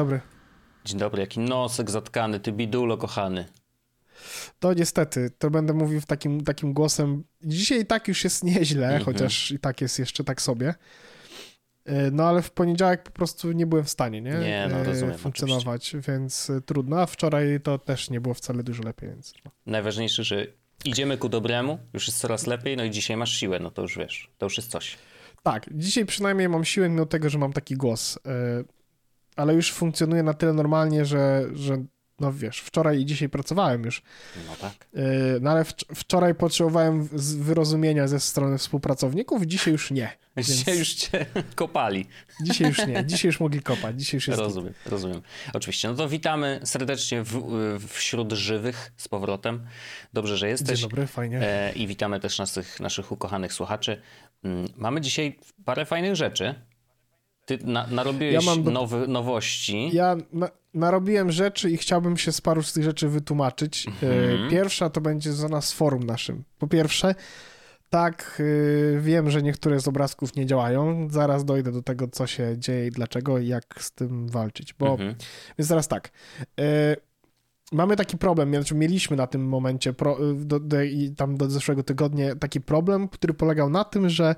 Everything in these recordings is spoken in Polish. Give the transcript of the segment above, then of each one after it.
dobry. Dzień dobry, jaki nosek zatkany, ty bidulo kochany. To niestety, to będę mówił takim, takim głosem. Dzisiaj i tak już jest nieźle, mm -hmm. chociaż i tak jest jeszcze tak sobie. E, no ale w poniedziałek po prostu nie byłem w stanie, nie? Nie, no rozumiem. Funkcjonować, oczywiście. więc e, trudno. A wczoraj to też nie było wcale dużo lepiej, więc. Najważniejsze, że idziemy ku dobremu, już jest coraz lepiej, no i dzisiaj masz siłę, no to już wiesz, to już jest coś. Tak, dzisiaj przynajmniej mam siłę, mimo tego, że mam taki głos. Ale już funkcjonuje na tyle normalnie, że, że no wiesz, wczoraj i dzisiaj pracowałem już. No tak. No ale wczoraj potrzebowałem wyrozumienia ze strony współpracowników, dzisiaj już nie. Więc... Dzisiaj już cię kopali. Dzisiaj już nie, dzisiaj już mogli kopać, dzisiaj już jest... Rozumiem, rozumiem. Oczywiście, no to witamy serdecznie w, wśród żywych z powrotem. Dobrze, że jesteś. Dzień dobry, fajnie. E, I witamy też naszych, naszych ukochanych słuchaczy. Mm, mamy dzisiaj parę fajnych rzeczy. Ty na, narobiłeś ja do... nowy, nowości. Ja na, narobiłem rzeczy i chciałbym się z paru z tych rzeczy wytłumaczyć. Mhm. Pierwsza to będzie za nas forum naszym. Po pierwsze, tak, e, wiem, że niektóre z obrazków nie działają. Zaraz dojdę do tego, co się dzieje i dlaczego i jak z tym walczyć. Bo, mhm. Więc teraz tak. E, mamy taki problem, znaczy mieliśmy na tym momencie, pro, do, do, tam do zeszłego tygodnia, taki problem, który polegał na tym, że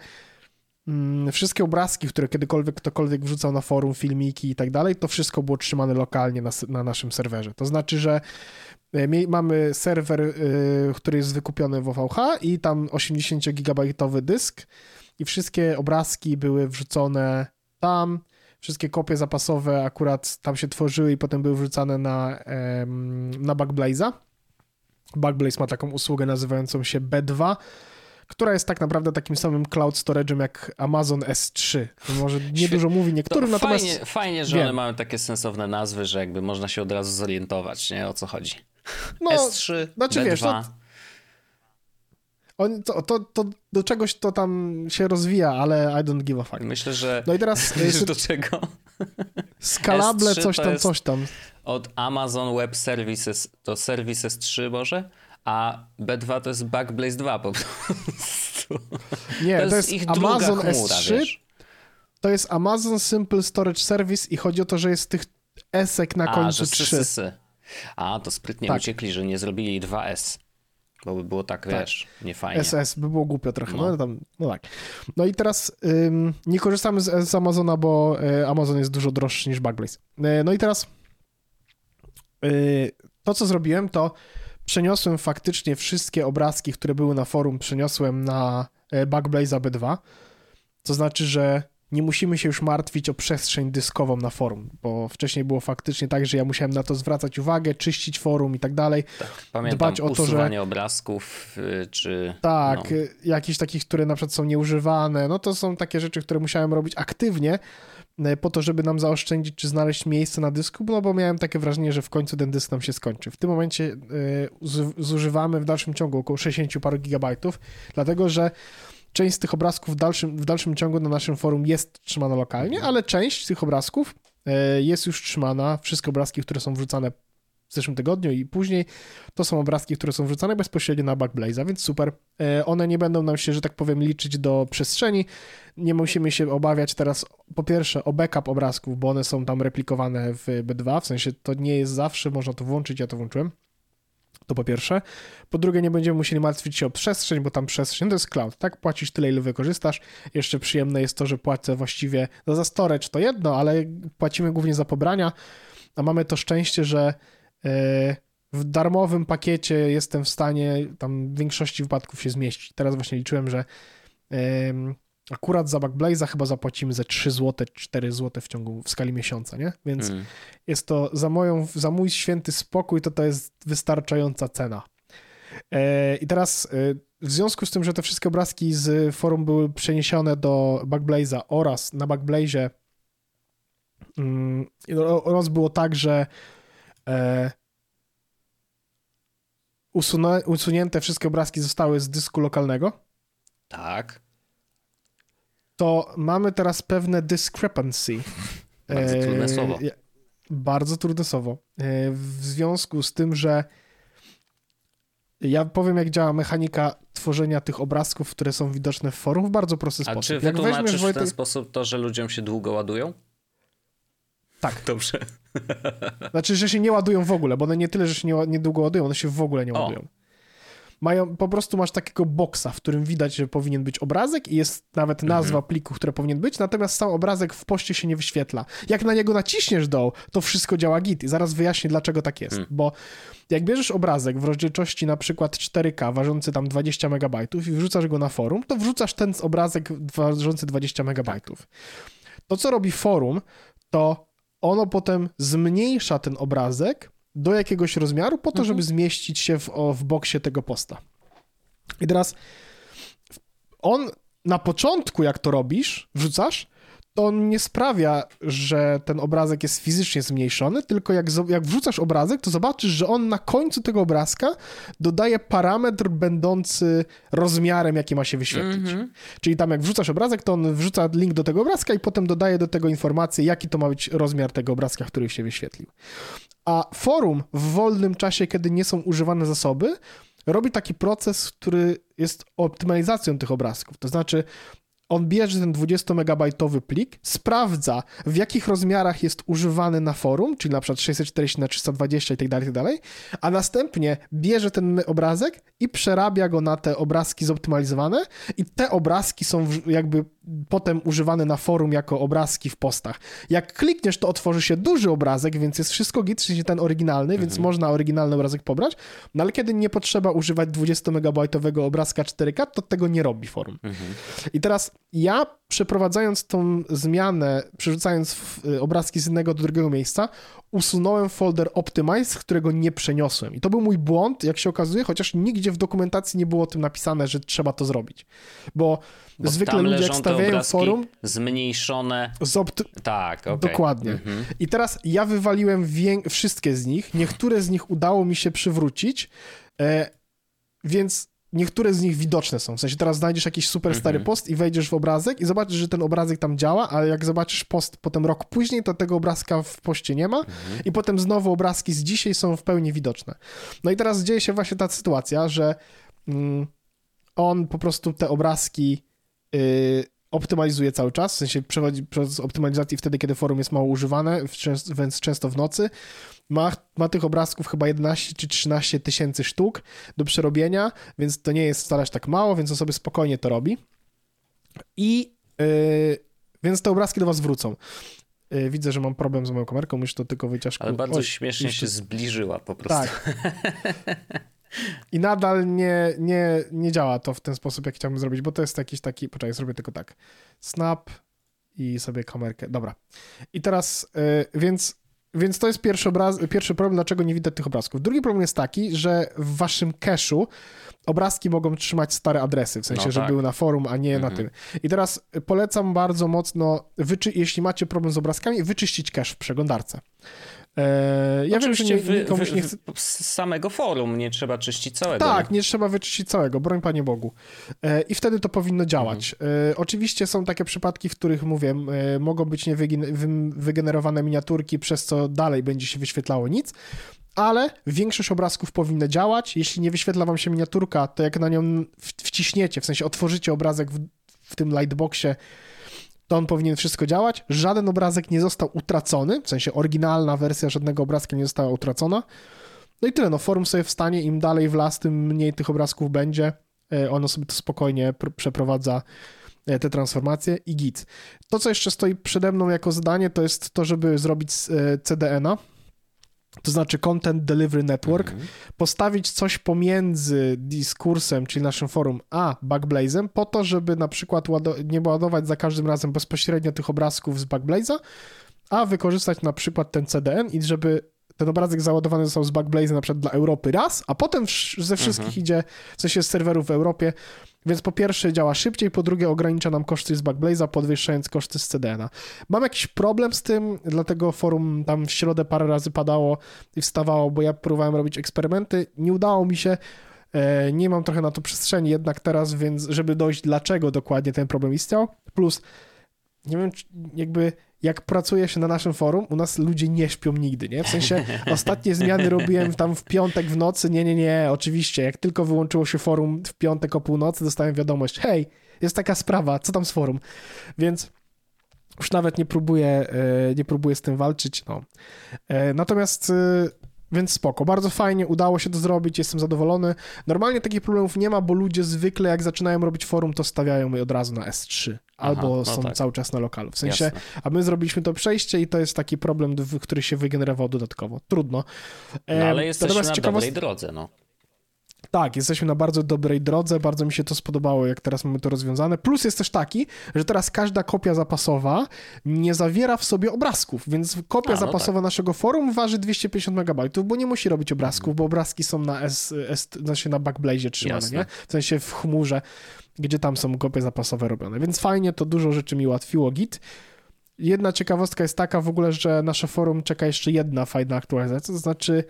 wszystkie obrazki, które kiedykolwiek ktokolwiek wrzucał na forum, filmiki i tak dalej, to wszystko było trzymane lokalnie na, na naszym serwerze. To znaczy, że e, mamy serwer, e, który jest wykupiony w OVH i tam 80-gigabajtowy dysk i wszystkie obrazki były wrzucone tam, wszystkie kopie zapasowe akurat tam się tworzyły i potem były wrzucane na, na Backblaze'a. Backblaze ma taką usługę nazywającą się B2, która jest tak naprawdę takim samym cloud storage'em jak Amazon S3. To może nie dużo mówi niektórym, to natomiast... Fajnie, fajnie że wiem. one mają takie sensowne nazwy, że jakby można się od razu zorientować, nie? O co chodzi. No, S3, znaczy, B2... Wiesz, to... On, to, to, to, do czegoś to tam się rozwija, ale I don't give a fuck. Myślę, że. No i teraz. Wiesz do czego? Skalable, coś tam, coś tam. Od Amazon Web Services to Services 3 może? A B2 to jest Backblaze 2 po prostu. Nie, to, to jest, ich Amazon chmura, S3. Wiesz. To jest Amazon Simple Storage Service i chodzi o to, że jest tych esek na końcu a, 3. A, to sprytnie tak. uciekli, że nie zrobili 2S. Bo by było tak, tak. wiesz, nie fajnie. SS by było głupio trochę, no, no, tam, no tak. No i teraz ym, nie korzystamy z, z Amazona, bo y, Amazon jest dużo droższy niż Backblaze. Y, no i teraz y, to, co zrobiłem, to przeniosłem faktycznie wszystkie obrazki, które były na forum, przeniosłem na e, Backblaze B2. To znaczy, że nie musimy się już martwić o przestrzeń dyskową na forum, bo wcześniej było faktycznie tak, że ja musiałem na to zwracać uwagę, czyścić forum i tak dalej. Tak, pamiętam, dbać o to, że obrazków, y, czy... Tak, no. Y, jakichś takich, które na przykład są nieużywane, no to są takie rzeczy, które musiałem robić aktywnie, E, po to, żeby nam zaoszczędzić czy znaleźć miejsce na dysku, no bo miałem takie wrażenie, że w końcu ten dysk nam się skończy. W tym momencie zużywamy w dalszym ciągu około 60 paru gigabajtów, dlatego że część z tych obrazków w dalszym, w dalszym ciągu na naszym forum jest trzymana lokalnie, ale część z tych obrazków e, jest już trzymana, wszystkie obrazki, które są wrzucane w zeszłym tygodniu i później. To są obrazki, które są wrzucane bezpośrednio na Backblaze'a, więc super. E, one nie będą nam się, że tak powiem, liczyć do przestrzeni. Nie musimy się obawiać teraz po pierwsze o backup obrazków, bo one są tam replikowane w B2, w sensie to nie jest zawsze, można to włączyć, ja to włączyłem. To po pierwsze. Po drugie, nie będziemy musieli martwić się o przestrzeń, bo tam przestrzeń to jest cloud, tak? Płacisz tyle, ile wykorzystasz. Jeszcze przyjemne jest to, że płacę właściwie no za storage to jedno, ale płacimy głównie za pobrania, a mamy to szczęście, że E, w darmowym pakiecie jestem w stanie tam w większości wypadków się zmieścić. Teraz właśnie liczyłem, że akurat za Backblaze'a chyba zapłacimy ze 3 zł, 4 zł w ciągu, w skali miesiąca, nie? Więc mm. jest to za moją, za mój święty spokój to to jest wystarczająca cena. E, I teraz e, w związku z tym, że te wszystkie obrazki z forum były przeniesione do Backblaze'a oraz na Backblaze'ie mm, oraz było tak, że e, usunięte wszystkie obrazki zostały z dysku lokalnego. Tak. To mamy teraz pewne discrepancy. Bardzo e, trudne słowo. Bardzo trudne słowo. E, w związku z tym, że ja powiem, jak działa mechanika tworzenia tych obrazków, które są widoczne w forum w bardzo prosty A sposób. czy wytłumaczysz Wojtek... w ten sposób to, że ludziom się długo ładują? Tak. Dobrze. Znaczy, że się nie ładują w ogóle, bo one nie tyle, że się nie, nie długo ładują, one się w ogóle nie ładują. Mają, po prostu masz takiego boksa, w którym widać, że powinien być obrazek i jest nawet mhm. nazwa mhm. pliku, które powinien być, natomiast sam obrazek w poście się nie wyświetla. Jak na niego naciśniesz do, to wszystko działa git i zaraz wyjaśnię, dlaczego tak jest, mhm. bo jak bierzesz obrazek w rozdzielczości na przykład 4K, ważący tam 20 MB i wrzucasz go na forum, to wrzucasz ten obrazek ważący 20 MB. To, co robi forum, to ono potem zmniejsza ten obrazek do jakiegoś rozmiaru po to, mhm. żeby zmieścić się w, w boksie tego posta. I teraz on na początku, jak to robisz, wrzucasz, to on nie sprawia, że ten obrazek jest fizycznie zmniejszony, tylko jak, jak wrzucasz obrazek, to zobaczysz, że on na końcu tego obrazka dodaje parametr będący rozmiarem, jaki ma się wyświetlić. Mm -hmm. Czyli tam jak wrzucasz obrazek, to on wrzuca link do tego obrazka i potem dodaje do tego informację, jaki to ma być rozmiar tego obrazka, który się wyświetlił. A forum w wolnym czasie, kiedy nie są używane zasoby, robi taki proces, który jest optymalizacją tych obrazków. To znaczy, on bierze ten 20-megabajtowy plik, sprawdza w jakich rozmiarach jest używany na forum, czyli na przykład 640 na 320 i tak dalej, tak dalej, a następnie bierze ten obrazek i przerabia go na te obrazki zoptymalizowane i te obrazki są jakby potem używane na forum jako obrazki w postach. Jak klikniesz, to otworzy się duży obrazek, więc jest wszystko git, czyli ten oryginalny, mhm. więc można oryginalny obrazek pobrać, no ale kiedy nie potrzeba używać 20-megabajtowego obrazka 4K, to tego nie robi forum. Mhm. I teraz ja przeprowadzając tą zmianę, przerzucając y, obrazki z jednego do drugiego miejsca, usunąłem folder Optimize, którego nie przeniosłem. I to był mój błąd, jak się okazuje, chociaż nigdzie w dokumentacji nie było o tym napisane, że trzeba to zrobić. Bo, Bo zwykle ludzie jak stawiają forum... Zmniejszone... Z opty... Tak, okay. Dokładnie. Mhm. I teraz ja wywaliłem wszystkie z nich, niektóre z nich udało mi się przywrócić, e... więc niektóre z nich widoczne są. W sensie teraz znajdziesz jakiś super stary mhm. post i wejdziesz w obrazek i zobaczysz, że ten obrazek tam działa, ale jak zobaczysz post potem rok później, to tego obrazka w poście nie ma mhm. i potem znowu obrazki z dzisiaj są w pełni widoczne. No i teraz dzieje się właśnie ta sytuacja, że mm, on po prostu te obrazki yy, optymalizuje cały czas, w sensie przechodzi przez optymalizację wtedy, kiedy forum jest mało używane, więc często w nocy. Ma, ma tych obrazków chyba 11 czy 13 tysięcy sztuk do przerobienia, więc to nie jest wcale tak mało, więc on sobie spokojnie to robi. I yy, więc te obrazki do was wrócą. Yy, widzę, że mam problem z moją kamerką, muszę to tylko wyciąć. Ale bardzo śmiesznie się zbliżyła po prostu. Tak. I nadal nie, nie, nie działa to w ten sposób, jak chciałbym zrobić, bo to jest jakiś taki, poczekaj, zrobię tylko tak, snap i sobie kamerkę, dobra. I teraz, yy, więc więc to jest pierwszy, obraz, pierwszy problem, dlaczego nie widać tych obrazków. Drugi problem jest taki, że w waszym cache'u obrazki mogą trzymać stare adresy, w sensie, no tak. że były na forum, a nie mhm. na tym. I teraz polecam bardzo mocno, jeśli macie problem z obrazkami, wyczyścić cache w przeglądarce. E, ja wiem, że nie, wy, wy, nie chce... Z samego forum nie trzeba czyścić całego. Tak, nie, nie trzeba wyczyścić całego, broń Panie Bogu. E, I wtedy to powinno działać. Mhm. E, oczywiście są takie przypadki, w których, mówię, mogą być niewygenerowane miniaturki, przez co dalej będzie się wyświetlało nic, ale większość obrazków powinna działać. Jeśli nie wyświetla wam się miniaturka, to jak na nią wciśniecie, w sensie otworzycie obrazek w, w tym lightboxie, to on powinien wszystko działać. Żaden obrazek nie został utracony, w sensie oryginalna wersja żadnego obrazka nie została utracona. No i tyle, no forum sobie wstanie, im dalej w las, tym mniej tych obrazków będzie. E, ono sobie to spokojnie przeprowadza e, te transformacje i git. To, co jeszcze stoi przede mną jako zadanie, to jest to, żeby zrobić e, CDN-a, to znaczy Content Delivery Network, mhm. postawić coś pomiędzy dyskursem, czyli naszym forum, a Backblaze'em, po to, żeby na przykład nie ładować za każdym razem bezpośrednio tych obrazków z Backblaze'a, a wykorzystać na przykład ten CDN i żeby ten obrazek załadowany został z Backblaze'a na przykład dla Europy raz, a potem ze wszystkich mhm. idzie, w sensie z serwerów w Europie, więc po pierwsze działa szybciej, po drugie ogranicza nam koszty z Backblaze'a, podwyższając koszty z CDN-a. Mam jakiś problem z tym, dlatego forum tam w środę parę razy padało i wstawało, bo ja próbowałem robić eksperymenty, nie udało mi się, e, nie mam trochę na to przestrzeni jednak teraz, więc żeby dojść dlaczego dokładnie ten problem istniał, plus nie wiem, jakby jak pracuje się na naszym forum, u nas ludzie nie śpią nigdy, nie? W sensie ostatnie zmiany robiłem tam w piątek w nocy, nie, nie, nie, oczywiście, jak tylko wyłączyło się forum w piątek o północy, dostałem wiadomość, hej, jest taka sprawa, co tam z forum? Więc Już nawet nie próbuję, e, nie próbuję z tym walczyć, no. E, natomiast e, więc spoko, bardzo fajnie, udało się to zrobić, jestem zadowolony. Normalnie takich problemów nie ma, bo ludzie zwykle jak zaczynają robić forum, to stawiają je od razu na S3 albo no są tak. cały czas na lokalu. W sensie, Jasne. a my zrobiliśmy to przejście i to jest taki problem, który się wygenerował dodatkowo. Trudno. No, ale jesteśmy Natomiast na ciekawost... dobrej drodze, no. Tak, jesteśmy na bardzo dobrej drodze, bardzo mi się to spodobało, jak teraz mamy to rozwiązane. Plus jest też taki, że teraz każda kopia zapasowa nie zawiera w sobie obrazków, więc kopia A, no zapasowa tak. naszego forum waży 250 MB, bo nie musi robić obrazków, bo obrazki są na S, S znaczy na Backblaze trzymane, Jasne. nie? W sensie w chmurze, gdzie tam są kopie zapasowe robione. Więc fajnie, to dużo rzeczy mi ułatwiło Git. Jedna ciekawostka jest taka w ogóle, że nasze forum czeka jeszcze jedna fajna aktualizacja, to znaczy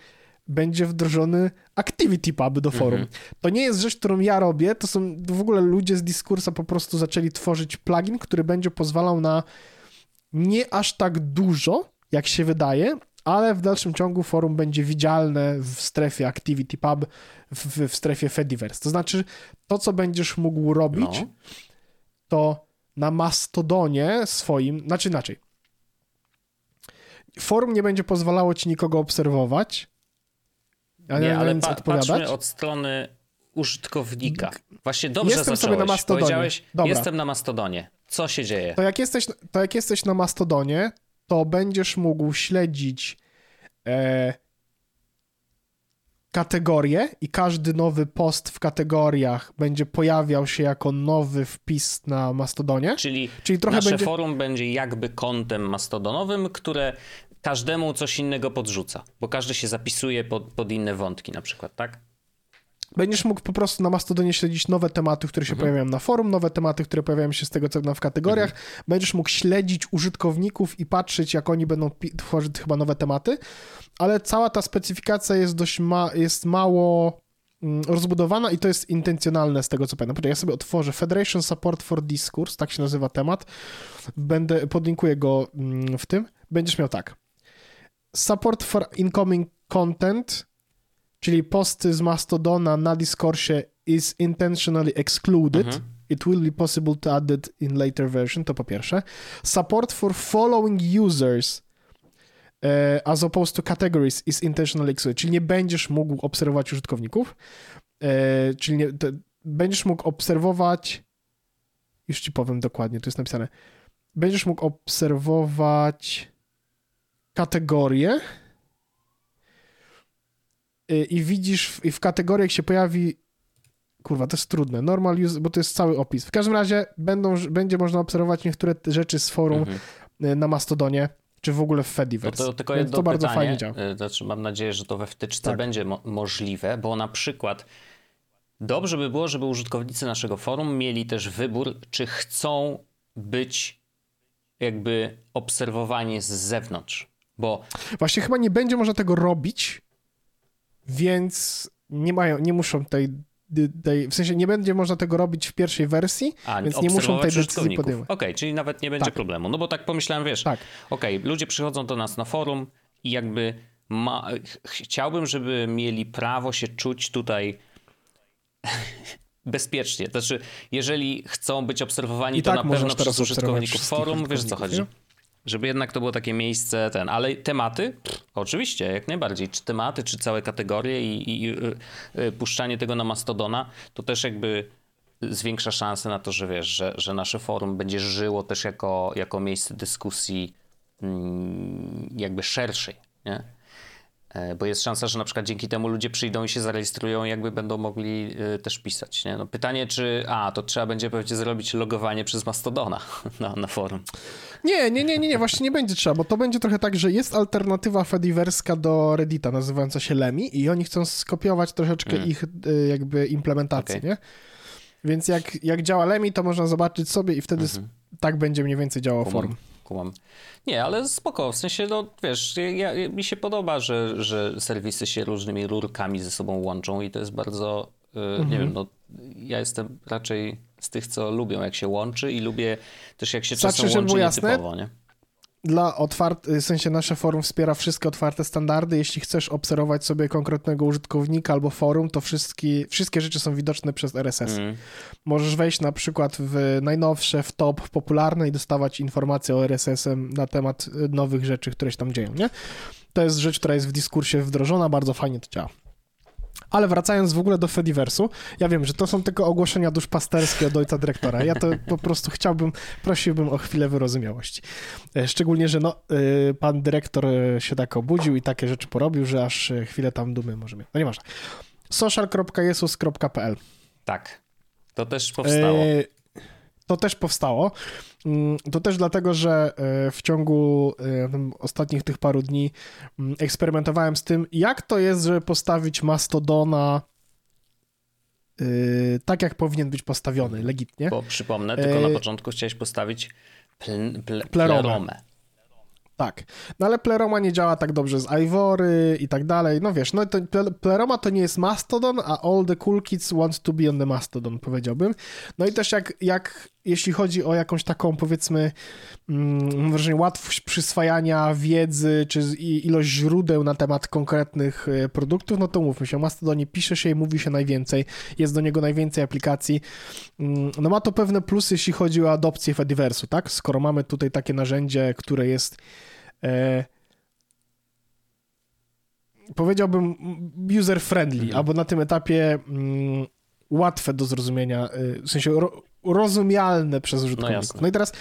będzie wdrożony Activity Pub do forum. Mhm. To nie jest rzecz, którą ja robię, to są w ogóle ludzie z Discursa po prostu zaczęli tworzyć plugin, który będzie pozwalał na nie aż tak dużo, jak się wydaje, ale w dalszym ciągu forum będzie widzialne w strefie Activity Pub, w, w strefie Fediverse. To znaczy, to co będziesz mógł robić, no. to na Mastodonie swoim, znaczy inaczej. Forum nie będzie pozwalało ci nikogo obserwować, ja nie, ale pa, patrzmy od strony użytkownika. Właśnie dobrze jestem zacząłeś. Sobie na Mastodonie. Powiedziałeś, Dobra. jestem na Mastodonie. Co się dzieje? To jak jesteś, to jak jesteś na Mastodonie, to będziesz mógł śledzić e, kategorie i każdy nowy post w kategoriach będzie pojawiał się jako nowy wpis na Mastodonie. Czyli, Czyli trochę nasze będzie... forum będzie jakby kontem mastodonowym, które każdemu coś innego podrzuca, bo każdy się zapisuje pod, pod inne wątki na przykład, tak? Będziesz mógł po prostu na Mastodonie śledzić nowe tematy, które się mhm. pojawiają na forum, nowe tematy, które pojawiają się z tego, co w kategoriach. Mhm. Będziesz mógł śledzić użytkowników i patrzeć, jak oni będą tworzyć chyba nowe tematy, ale cała ta specyfikacja jest dość ma jest mało mm, rozbudowana i to jest intencjonalne z tego, co pamiętam. Ja sobie otworzę Federation Support for Discourse, tak się nazywa temat. Będę, podlinkuję go mm, w tym. Będziesz miał tak support for incoming content, czyli posty z Mastodona na Discordsie is intentionally excluded. Mhm. It will be possible to add it in later version, to po pierwsze. Support for following users uh, as opposed to categories is intentionally excluded, czyli nie będziesz mógł obserwować użytkowników, uh, czyli nie, będziesz mógł obserwować, już ci powiem dokładnie, tu jest napisane, będziesz mógł obserwować kategorię y, i widzisz, i w kategoriach się pojawi kurwa, to jest trudne, normal use, bo to jest cały opis. W każdym razie będą, będzie można obserwować niektóre rzeczy z forum mhm. Y, na Mastodonie, czy w ogóle w Fediverse. No to tylko jedno to bardzo pytanie, fajnie działa. Y, znaczy mam nadzieję, że to we wtyczce tak. będzie mo możliwe, bo na przykład dobrze by było, żeby użytkownicy naszego forum mieli też wybór, czy chcą być jakby obserwowani z zewnątrz. Bo... Właśnie chyba nie będzie można tego robić, więc nie mają, nie muszą tej, tej w sensie nie będzie można tego robić w pierwszej wersji, A, więc nie muszą tej decyzji podejmować. Okej, okay, czyli nawet nie będzie tak. problemu. No bo tak pomyślałem, wiesz, tak. okej, okay, ludzie przychodzą do nas na forum i jakby ma... chciałbym, żeby mieli prawo się czuć tutaj bezpiecznie. Znaczy, jeżeli chcą być obserwowani, I to tak na pewno przez użytkowników forum, wiesz co chodzi. Żeby jednak to było takie miejsce, ten, ale tematy, pff, oczywiście, jak najbardziej. Czy tematy, czy całe kategorie i, i, i y, y, puszczanie tego na Mastodona, to też jakby zwiększa szanse na to, że wiesz, że, że nasze forum będzie żyło też jako, jako miejsce dyskusji mm, jakby szerszej, nie? E, bo jest szansa, że na przykład dzięki temu ludzie przyjdą i się zarejestrują, jakby będą mogli y, też pisać. Nie? No pytanie, czy. A, to trzeba będzie pewnie zrobić logowanie przez Mastodona na, na forum. Nie, nie, nie, nie, nie, właśnie nie będzie trzeba, bo to będzie trochę tak, że jest alternatywa Fediverska do Reddita nazywająca się Lemi i oni chcą skopiować troszeczkę mm. ich y, jakby implementację, okay. nie? Więc jak, jak działa Lemi, to można zobaczyć sobie i wtedy mm -hmm. tak będzie mniej więcej działał forum kumam. Nie, ale spoko, w sensie, no wiesz, ja, ja, mi się podoba, że, że serwisy się różnymi rurkami ze sobą łączą i to jest bardzo, mhm. nie wiem, no ja jestem raczej z tych, co lubią jak się łączy i lubię też jak się znaczy, czasem łączy jasne, nie? Dla otwartych, w sensie nasze forum wspiera wszystkie otwarte standardy. Jeśli chcesz obserwować sobie konkretnego użytkownika albo forum, to wszystkie, wszystkie rzeczy są widoczne przez RSS. Mm. Możesz wejść na przykład w najnowsze, w top, popularne i dostawać informacje o RSS-em na temat nowych rzeczy, które się tam dzieją, nie? To jest rzecz, która jest w dyskursie wdrożona, bardzo fajnie to działa. Ale wracając w ogóle do Fediversu, ja wiem, że to są tylko ogłoszenia duszpasterskie od ojca dyrektora. Ja to po prostu chciałbym, prosiłbym o chwilę wyrozumiałości. E, szczególnie, że no, e, pan dyrektor e, się tak obudził i takie rzeczy porobił, że aż chwilę tam dumy może mieć. No nieważne. social.jesus.pl Tak. To też powstało. To też powstało. Mm, to też dlatego, że e, w ciągu e, ostatnich tych paru dni mm, eksperymentowałem z tym, jak to jest, żeby postawić Mastodona e, tak, jak powinien być postawiony, legitnie. Bo przypomnę, tylko na początku chciałeś postawić pl pl pleromę. Tak. No ale Pleroma nie działa tak dobrze z Ivory i tak dalej. No wiesz, no to Pleroma to nie jest Mastodon, a all the cool kids want to be on the Mastodon, powiedziałbym. No i też jak, jak jeśli chodzi o jakąś taką, powiedzmy, mm, wrażenie, łatwość przyswajania wiedzy, czy ilość źródeł na temat konkretnych e, produktów, no to mówmy się, o Mastodonie pisze się i mówi się najwięcej, jest do niego najwięcej aplikacji. Mm, no ma to pewne plusy, jeśli chodzi o adopcję Fediversu, tak? Skoro mamy tutaj takie narzędzie, które jest powiedziałbym user-friendly, mhm. albo na tym etapie mm, łatwe do zrozumienia, y, w sensie ro, rozumialne przez użytkowników. No, no, i teraz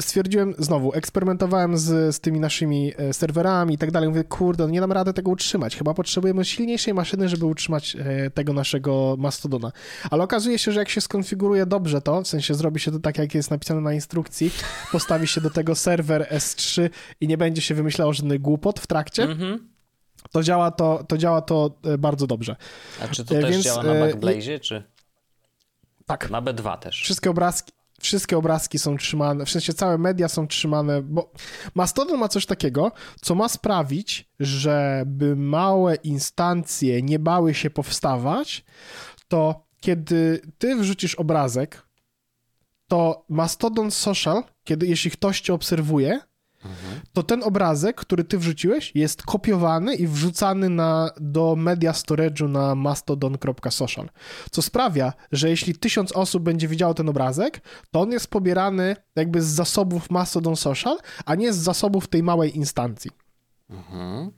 stwierdziłem, znowu, eksperymentowałem z, z tymi naszymi e, serwerami i tak dalej, mówię, kurde, no nie dam rady tego utrzymać, chyba potrzebujemy silniejszej maszyny, żeby utrzymać e, tego naszego Mastodona. Ale okazuje się, że jak się skonfiguruje dobrze to, w sensie zrobi się to tak, jak jest napisane na instrukcji, postawi się do tego serwer S3 i nie będzie się wymyślało żadnych głupot w trakcie, mhm to działa to, to działa to e, bardzo dobrze. A czy to też Więc, działa na Backblaze, czy? Tak. Na B2 też. Wszystkie obrazki, wszystkie obrazki są trzymane, w sensie całe media są trzymane, bo Mastodon ma coś takiego, co ma sprawić, żeby małe instancje nie bały się powstawać, to kiedy ty wrzucisz obrazek, to Mastodon Social, kiedy jeśli ktoś cię obserwuje, to ten obrazek, który ty wrzuciłeś, jest kopiowany i wrzucany na, do media storage'u na mastodon.social, co sprawia, że jeśli tysiąc osób będzie widziało ten obrazek, to on jest pobierany jakby z zasobów Mastodon Social, a nie z zasobów tej małej instancji. Mhm.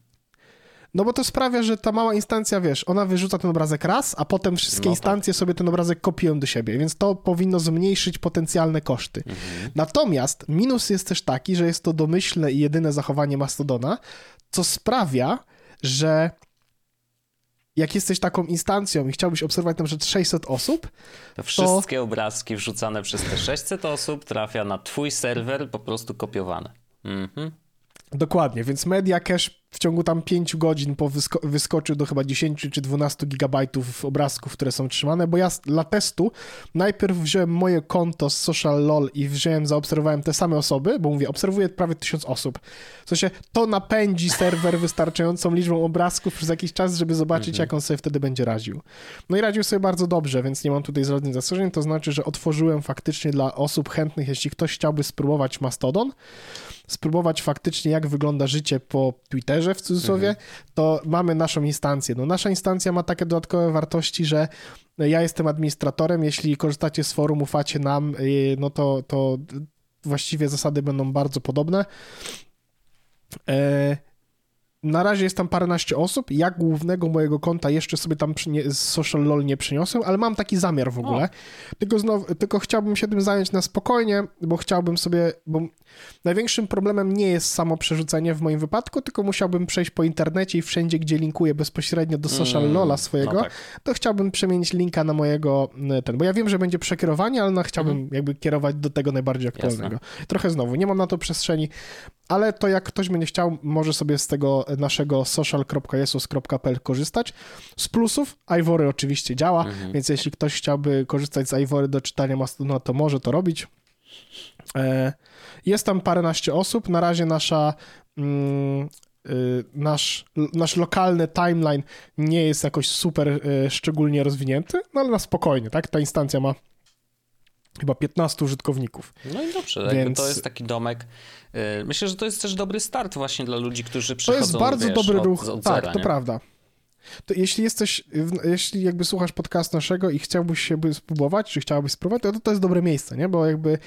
No bo to sprawia, że ta mała instancja, wiesz, ona wyrzuca ten obrazek raz, a potem wszystkie no tak. instancje sobie ten obrazek kopiują do siebie, więc to powinno zmniejszyć potencjalne koszty. Mhm. Natomiast minus jest też taki, że jest to domyślne i jedyne zachowanie Mastodona, co sprawia, że jak jesteś taką instancją i chciałbyś obserwować na przykład 600 osób, to wszystkie to... obrazki wrzucane przez te 600 osób trafia na twój serwer po prostu kopiowane. Mhm. Dokładnie, więc media cache w ciągu tam 5 godzin po wysko wyskoczył do chyba 10 czy 12 gigabajtów obrazków, które są trzymane, bo ja dla testu najpierw wziąłem moje konto z Social LOL i wziąłem, zaobserwowałem te same osoby, bo mówię, obserwuję prawie 1000 osób. W sensie to napędzi serwer wystarczającą liczbą obrazków przez jakiś czas, żeby zobaczyć, mhm. jak on sobie wtedy będzie radził. No i radził sobie bardzo dobrze, więc nie mam tutaj żadnych zastrzeżeń, to znaczy, że otworzyłem faktycznie dla osób chętnych, jeśli ktoś chciałby spróbować Mastodon, spróbować faktycznie, jak wygląda życie po Twitterze w cudzysłowie, mhm. to mamy naszą instancję. No, nasza instancja ma takie dodatkowe wartości, że ja jestem administratorem, jeśli korzystacie z forum, ufacie nam, y, no to, to właściwie zasady będą bardzo podobne. E na razie jest tam paręnaście osób. Ja głównego mojego konta jeszcze sobie tam z Social LOL nie przyniosłem, ale mam taki zamiar w ogóle. Tylko, znowu, tylko chciałbym się tym zająć na spokojnie, bo chciałbym sobie, bo największym problemem nie jest samo przerzucenie w moim wypadku, tylko musiałbym przejść po internecie i wszędzie, gdzie linkuję bezpośrednio do Social mm, LOLa swojego, no tak. to chciałbym przemienić linka na mojego ten, bo ja wiem, że będzie przekierowanie, ale no chciałbym mm. jakby kierować do tego najbardziej aktualnego. Jasne. Trochę znowu, nie mam na to przestrzeni, ale to jak ktoś będzie chciał, może sobie z tego naszego social.jesus.pl korzystać. Z plusów Ivory oczywiście działa, mhm. więc jeśli ktoś chciałby korzystać z Ivory do czytania Mastodona, to może to robić. E, jest tam paręnaście osób. Na razie nasza mm, y, nasz, nasz lokalny timeline nie jest jakoś super y, szczególnie rozwinięty, no ale na spokojnie, tak? Ta instancja ma chyba 15 użytkowników. No i dobrze, Więc... to jest taki domek. Y, myślę, że to jest też dobry start właśnie dla ludzi, którzy przychodzą, To jest bardzo wiesz, dobry ruch, od tak, zera, to nie? prawda. To jeśli jesteś, jeśli jakby słuchasz podcast naszego i chciałbyś się spróbować, czy chciałabyś spróbować, to to jest dobre miejsce, nie? Bo jakby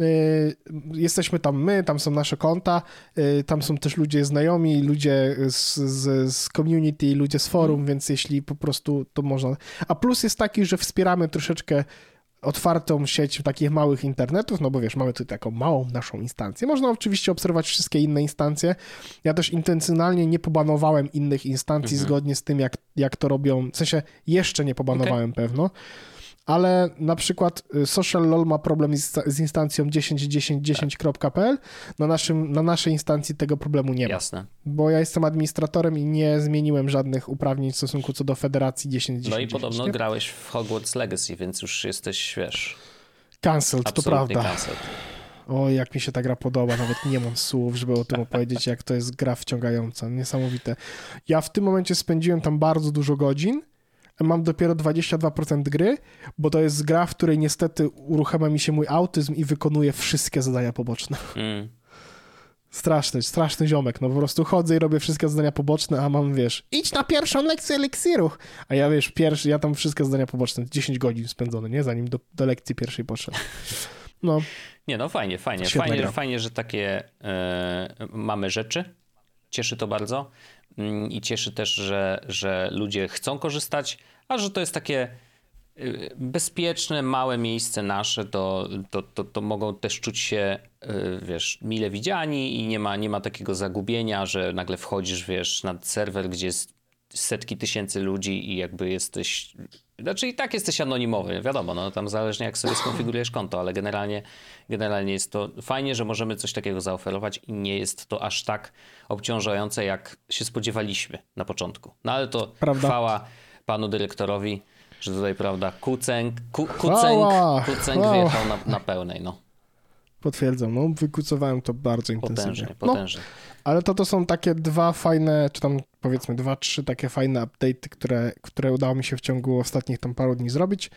y, jesteśmy tam my, tam są nasze konta, y, tam są też ludzie znajomi, ludzie z, z, z community, ludzie z forum, mm. więc jeśli po prostu to można. A plus jest taki, że wspieramy troszeczkę otwartą sieć takich małych internetów, no bo wiesz, mamy tu taką małą naszą instancję. Można oczywiście obserwować wszystkie inne instancje. Ja też intencjonalnie nie pobanowałem innych instancji mhm. zgodnie z tym, jak, jak to robią, w sensie jeszcze nie pobanowałem okay. pewno, ale na przykład y, Social LOL ma problem z, z instancją 10.10.10.pl. Na, naszym, na naszej instancji tego problemu nie ma. Jasne. Bo ja jestem administratorem i nie zmieniłem żadnych uprawnień w stosunku co do Federacji 10.10. No i podobno nie? grałeś w Hogwarts Legacy, więc już jesteś, wiesz... Cancelled, to prawda. Cancelled. O, jak mi się ta gra podoba, nawet nie mam słów, żeby o tym opowiedzieć, jak to jest gra wciągająca, niesamowite. Ja w tym momencie spędziłem tam bardzo dużo godzin, mam dopiero 22% gry, bo to jest gra, w której niestety uruchamia mi się mój autyzm i wykonuje wszystkie zadania poboczne. Mm. Straszny, straszny ziomek, no po prostu chodzę i robię wszystkie zadania poboczne, a mam, wiesz, idź na pierwszą lekcję eliksiru, a ja, wiesz, pierwszy, ja tam wszystkie zadania poboczne, 10 godzin spędzone, nie, zanim do, do lekcji pierwszej poszedłem. No. Nie, no fajnie, fajnie, fajnie, fajnie, że takie e, mamy rzeczy, cieszy to bardzo. Mm, i cieszy też, że, że ludzie chcą korzystać, a że to jest takie y, bezpieczne, małe miejsce nasze, to, to, to, to, mogą też czuć się, y, wiesz, mile widziani i nie ma, nie ma takiego zagubienia, że nagle wchodzisz, wiesz, na serwer, gdzie jest setki tysięcy ludzi i jakby jesteś znaczy i tak jesteś anonimowy, wiadomo, no tam zależnie jak sobie skonfigurujesz konto, ale generalnie, generalnie jest to fajnie, że możemy coś takiego zaoferować i nie jest to aż tak obciążające, jak się spodziewaliśmy na początku. No ale to prawda. chwała panu dyrektorowi, że tutaj, prawda, kucęk, ku, kucęk, kucęk wjechał na, na pełnej, no. Potwierdzam, no wykucowałem to bardzo intensywnie. Potężnie, potężnie. No, ale to to są takie dwa fajne, czy tam powiedzmy dwa, trzy takie fajne update'y, które, które udało mi się w ciągu ostatnich tam paru dni zrobić.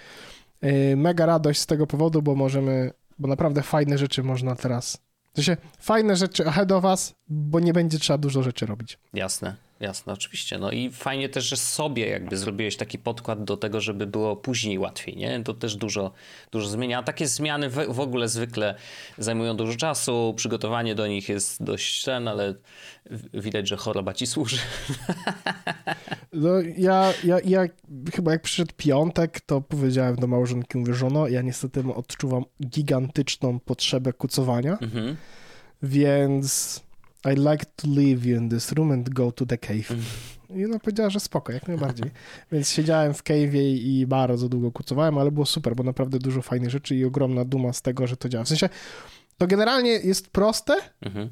Yy, mega radość z tego powodu, bo możemy, bo naprawdę fajne rzeczy można teraz, w sensie fajne rzeczy ahead of us, bo nie będzie trzeba dużo rzeczy robić. Jasne. Jasne, oczywiście. No i fajnie też, że sobie jakby zrobiłeś taki podkład do tego, żeby było później łatwiej, nie? To też dużo, dużo zmienia. A takie zmiany w, w ogóle zwykle zajmują dużo czasu, przygotowanie do nich jest dość ten, ale widać, że choroba ci służy. No ja, ja, ja chyba jak przyszedł piątek, to powiedziałem do małżonki, mówię, żono, ja niestety odczuwam gigantyczną potrzebę kucowania, mhm. więc I'd like to leave you in this room and go to the cave. Mm. I ona powiedziała, że spoko, jak najbardziej. Więc siedziałem w cave'ie i bardzo długo kucowałem, ale było super, bo naprawdę dużo fajnych rzeczy i ogromna duma z tego, że to działa. W sensie, to generalnie jest proste, mhm.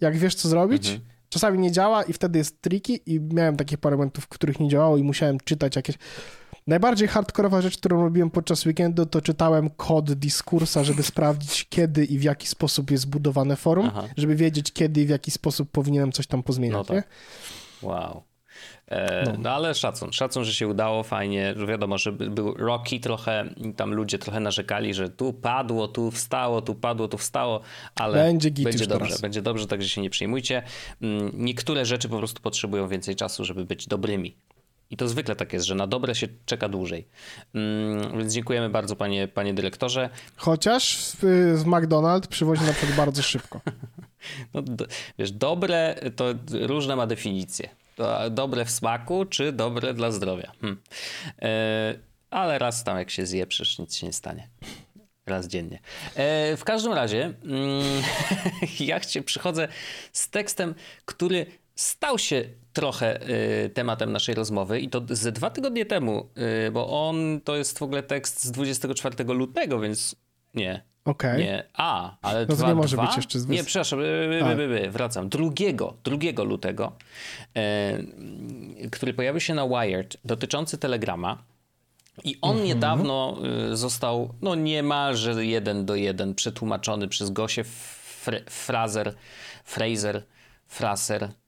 jak wiesz, co zrobić. Mhm. Czasami nie działa i wtedy jest tricky i miałem takich parę momentów, w których nie działało i musiałem czytać jakieś... Najbardziej hardkorowa rzecz, którą robiłem podczas weekendu, to czytałem kod dyskursa, żeby sprawdzić, kiedy i w jaki sposób jest zbudowane forum, Aha. żeby wiedzieć, kiedy i w jaki sposób powinienem coś tam pozmieniać. No tak. nie? Wow. E, no. no. ale szacun, szacun, że się udało, fajnie, wiadomo, że był Rocky trochę, tam ludzie trochę narzekali, że tu padło, tu wstało, tu padło, tu wstało, ale będzie, będzie dobrze, teraz. będzie dobrze, także się nie przejmujcie. Mm, niektóre rzeczy po prostu potrzebują więcej czasu, żeby być dobrymi. I to zwykle tak jest, że na dobre się czeka dłużej. Mm, więc dziękujemy bardzo, panie, panie dyrektorze. Chociaż w McDonald's przywozi na przykład bardzo szybko. No, do, wiesz, dobre to różne ma definicje. Dobre w smaku, czy dobre dla zdrowia. Hm. E, ale raz tam jak się zje, przecież nic się nie stanie. Raz dziennie. E, w każdym razie, mm, ja przychodzę z tekstem, który stał się trochę y, tematem naszej rozmowy i to ze dwa tygodnie temu, y, bo on to jest w ogóle tekst z 24 lutego, więc nie. Okej. Okay. Nie. A, ale no dwa, nie może dwa? być jeszcze z Nie, przepraszam, by, by, by, wracam. Drugiego, drugiego lutego, y, który pojawił się na Wired, dotyczący Telegrama. I on mm -hmm. niedawno y, został, no niemalże jeden do jeden przetłumaczony przez Gosię Fraser, Fraser, Fraser, Yy,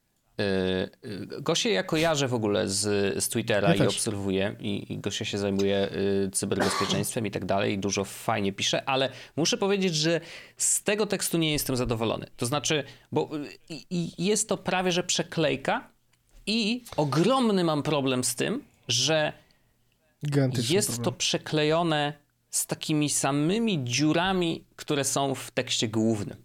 Gosię ja kojarzę w ogóle z, z Twittera ja i też. obserwuję i, i Gosia się zajmuje y, cyberbezpieczeństwem i tak dalej i dużo fajnie pisze, ale muszę powiedzieć, że z tego tekstu nie jestem zadowolony. To znaczy, bo jest to prawie że przeklejka i ogromny mam problem z tym, że jest problem. to przeklejone z takimi samymi dziurami, które są w tekście głównym.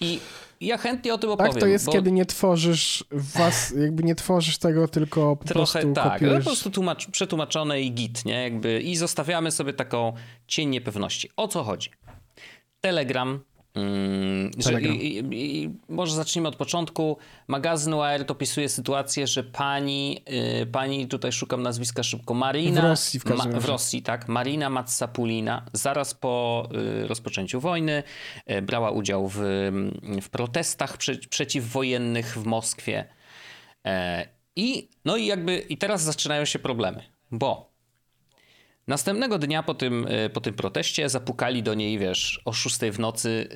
I ja chętnie o tym opowiem. Tak to jest, bo... kiedy nie tworzysz was, jakby nie tworzysz tego, tylko po Trochę prostu tak, kopiujesz. po prostu tłumacz, przetłumaczone i git, nie? Jakby, I zostawiamy sobie taką cień niepewności. O co chodzi? Telegram Mm, że, i, i, może zacznijmy od początku. Magazyn Wired opisuje sytuację, że pani, y, pani tutaj szukam nazwiska szybko, Marina. W Rosji w ma, W Rosji, tak. Marina Matsapulina zaraz po y, rozpoczęciu wojny y, brała udział w, w protestach prze, przeciwwojennych w Moskwie. E, I, no i jakby, i teraz zaczynają się problemy, bo Następnego dnia po tym, e, po tym proteście zapukali do niej, wiesz, o 6 w nocy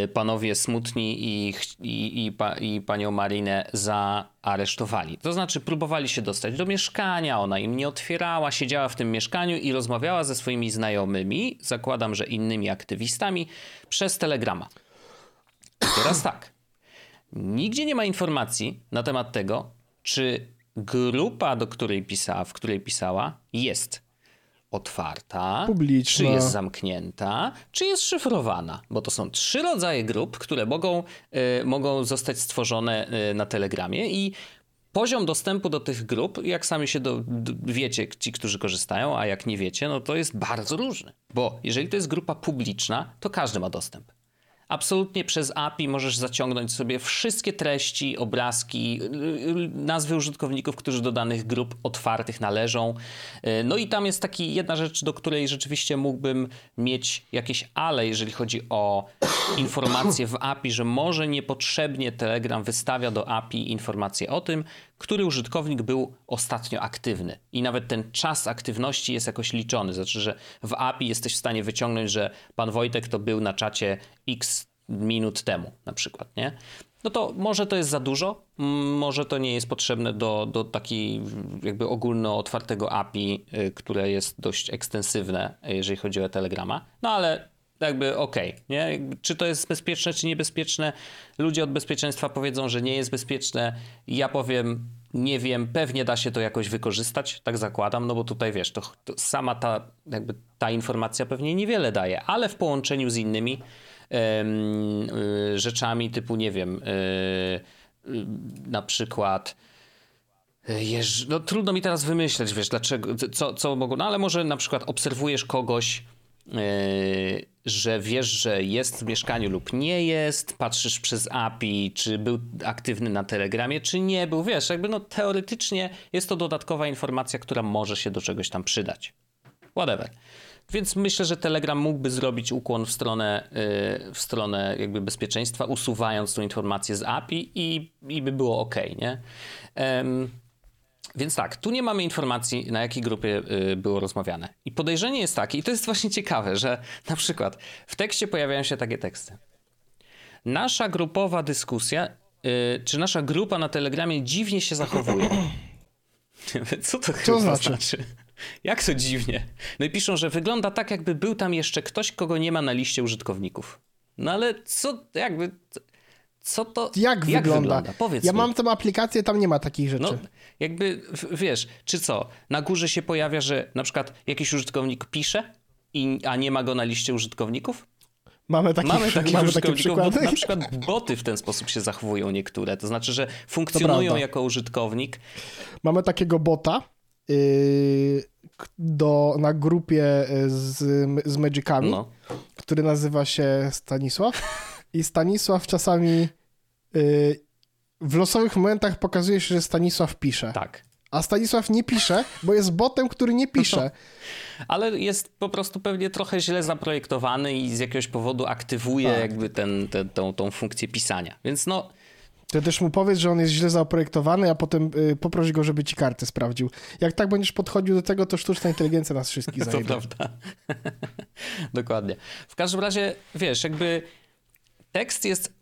yy, panowie smutni i, i, i, pa, i panią Marinę zaaresztowali. To znaczy próbowali się dostać do mieszkania, ona im nie otwierała, siedziała w tym mieszkaniu i rozmawiała ze swoimi znajomymi, zakładam, że innymi aktywistami, przez telegrama. I teraz tak. Nigdzie nie ma informacji na temat tego, czy grupa, do której pisała, w której pisała, jest otwarta, publiczna, czy jest zamknięta, czy jest szyfrowana, bo to są trzy rodzaje grup, które mogą, y, mogą zostać stworzone y, na Telegramie i poziom dostępu do tych grup, jak sami się do, do, wiecie, ci, którzy korzystają, a jak nie wiecie, no to jest bardzo różny, bo jeżeli to jest grupa publiczna, to każdy ma dostęp. Absolutnie przez API możesz zaciągnąć sobie wszystkie treści, obrazki, nazwy użytkowników, którzy do danych grup otwartych należą. E, no i tam jest taki jedna rzecz, do której rzeczywiście mógłbym mieć jakieś ale, jeżeli chodzi o informacje w API, że może niepotrzebnie Telegram wystawia do API informacje o tym, który użytkownik był ostatnio aktywny. I nawet ten czas aktywności jest jakoś liczony. Znaczy, że w API jesteś w stanie wyciągnąć, że pan Wojtek to był na czacie x minut temu, na przykład, nie? No to może to jest za dużo, może to nie jest potrzebne do, do takiej jakby ogólno otwartego API, y, które jest dość ekstensywne, jeżeli chodzi o Telegrama. No ale jakby okej, okay, nie? Czy to jest bezpieczne, czy niebezpieczne? Ludzie od bezpieczeństwa powiedzą, że nie jest bezpieczne. Ja powiem, nie wiem, pewnie da się to jakoś wykorzystać, tak zakładam, no bo tutaj wiesz, to, to sama ta, jakby ta informacja pewnie niewiele daje, ale w połączeniu z innymi y, rzeczami typu, nie wiem, y, y, na przykład Jeż, no trudno mi teraz wymyśleć, wiesz, dlaczego, co, co mogą, no ale może na przykład obserwujesz kogoś, że wiesz, że jest w mieszkaniu lub nie jest, patrzysz przez API, czy był aktywny na Telegramie, czy nie był. Wiesz, jakby no teoretycznie jest to dodatkowa informacja, która może się do czegoś tam przydać. Whatever. Więc myślę, że Telegram mógłby zrobić ukłon w stronę, yy, w stronę jakby bezpieczeństwa, usuwając tą informację z API i, i by było ok, nie? Więc tak, tu nie mamy informacji, na jakiej grupie y, było rozmawiane. I podejrzenie jest takie, i to jest właśnie ciekawe, że na przykład w tekście pojawiają się takie teksty. Nasza grupowa dyskusja, y, czy nasza grupa na Telegramie dziwnie się zachowuje. Co to chyba znaczy? znaczy? Jak to dziwnie? No i piszą, że wygląda tak, jakby był tam jeszcze ktoś, kogo nie ma na liście użytkowników. No ale co, jakby... Co to. Jak, jak wygląda? wygląda? Powiedz ja mi. mam tę aplikację, tam nie ma takich rzeczy. No, jakby wiesz, czy co? Na górze się pojawia, że na przykład jakiś użytkownik pisze, i, a nie ma go na liście użytkowników? Mamy, takich, mamy, takich mamy takie przykłady. Na przykład boty w ten sposób się zachowują niektóre. To znaczy, że funkcjonują jako użytkownik. Mamy takiego bota yy, do, na grupie y, z, z Magicami, no. który nazywa się Stanisław. I Stanisław czasami yy, w losowych momentach pokazuje się, że Stanisław pisze. Tak. A Stanisław nie pisze, bo jest botem, który nie pisze. Ale jest po prostu pewnie trochę źle zaprojektowany i z jakiegoś powodu aktywuje tak. jakby ten, ten, tą, tą funkcję pisania. Więc no... To też mu powiedz, że on jest źle zaprojektowany, a potem y, poproś go, żeby ci kartę sprawdził. Jak tak będziesz podchodził do tego, to sztuczna inteligencja nas wszystkich zajmie. To prawda. Dokładnie. W każdym razie, wiesz, jakby tekst jest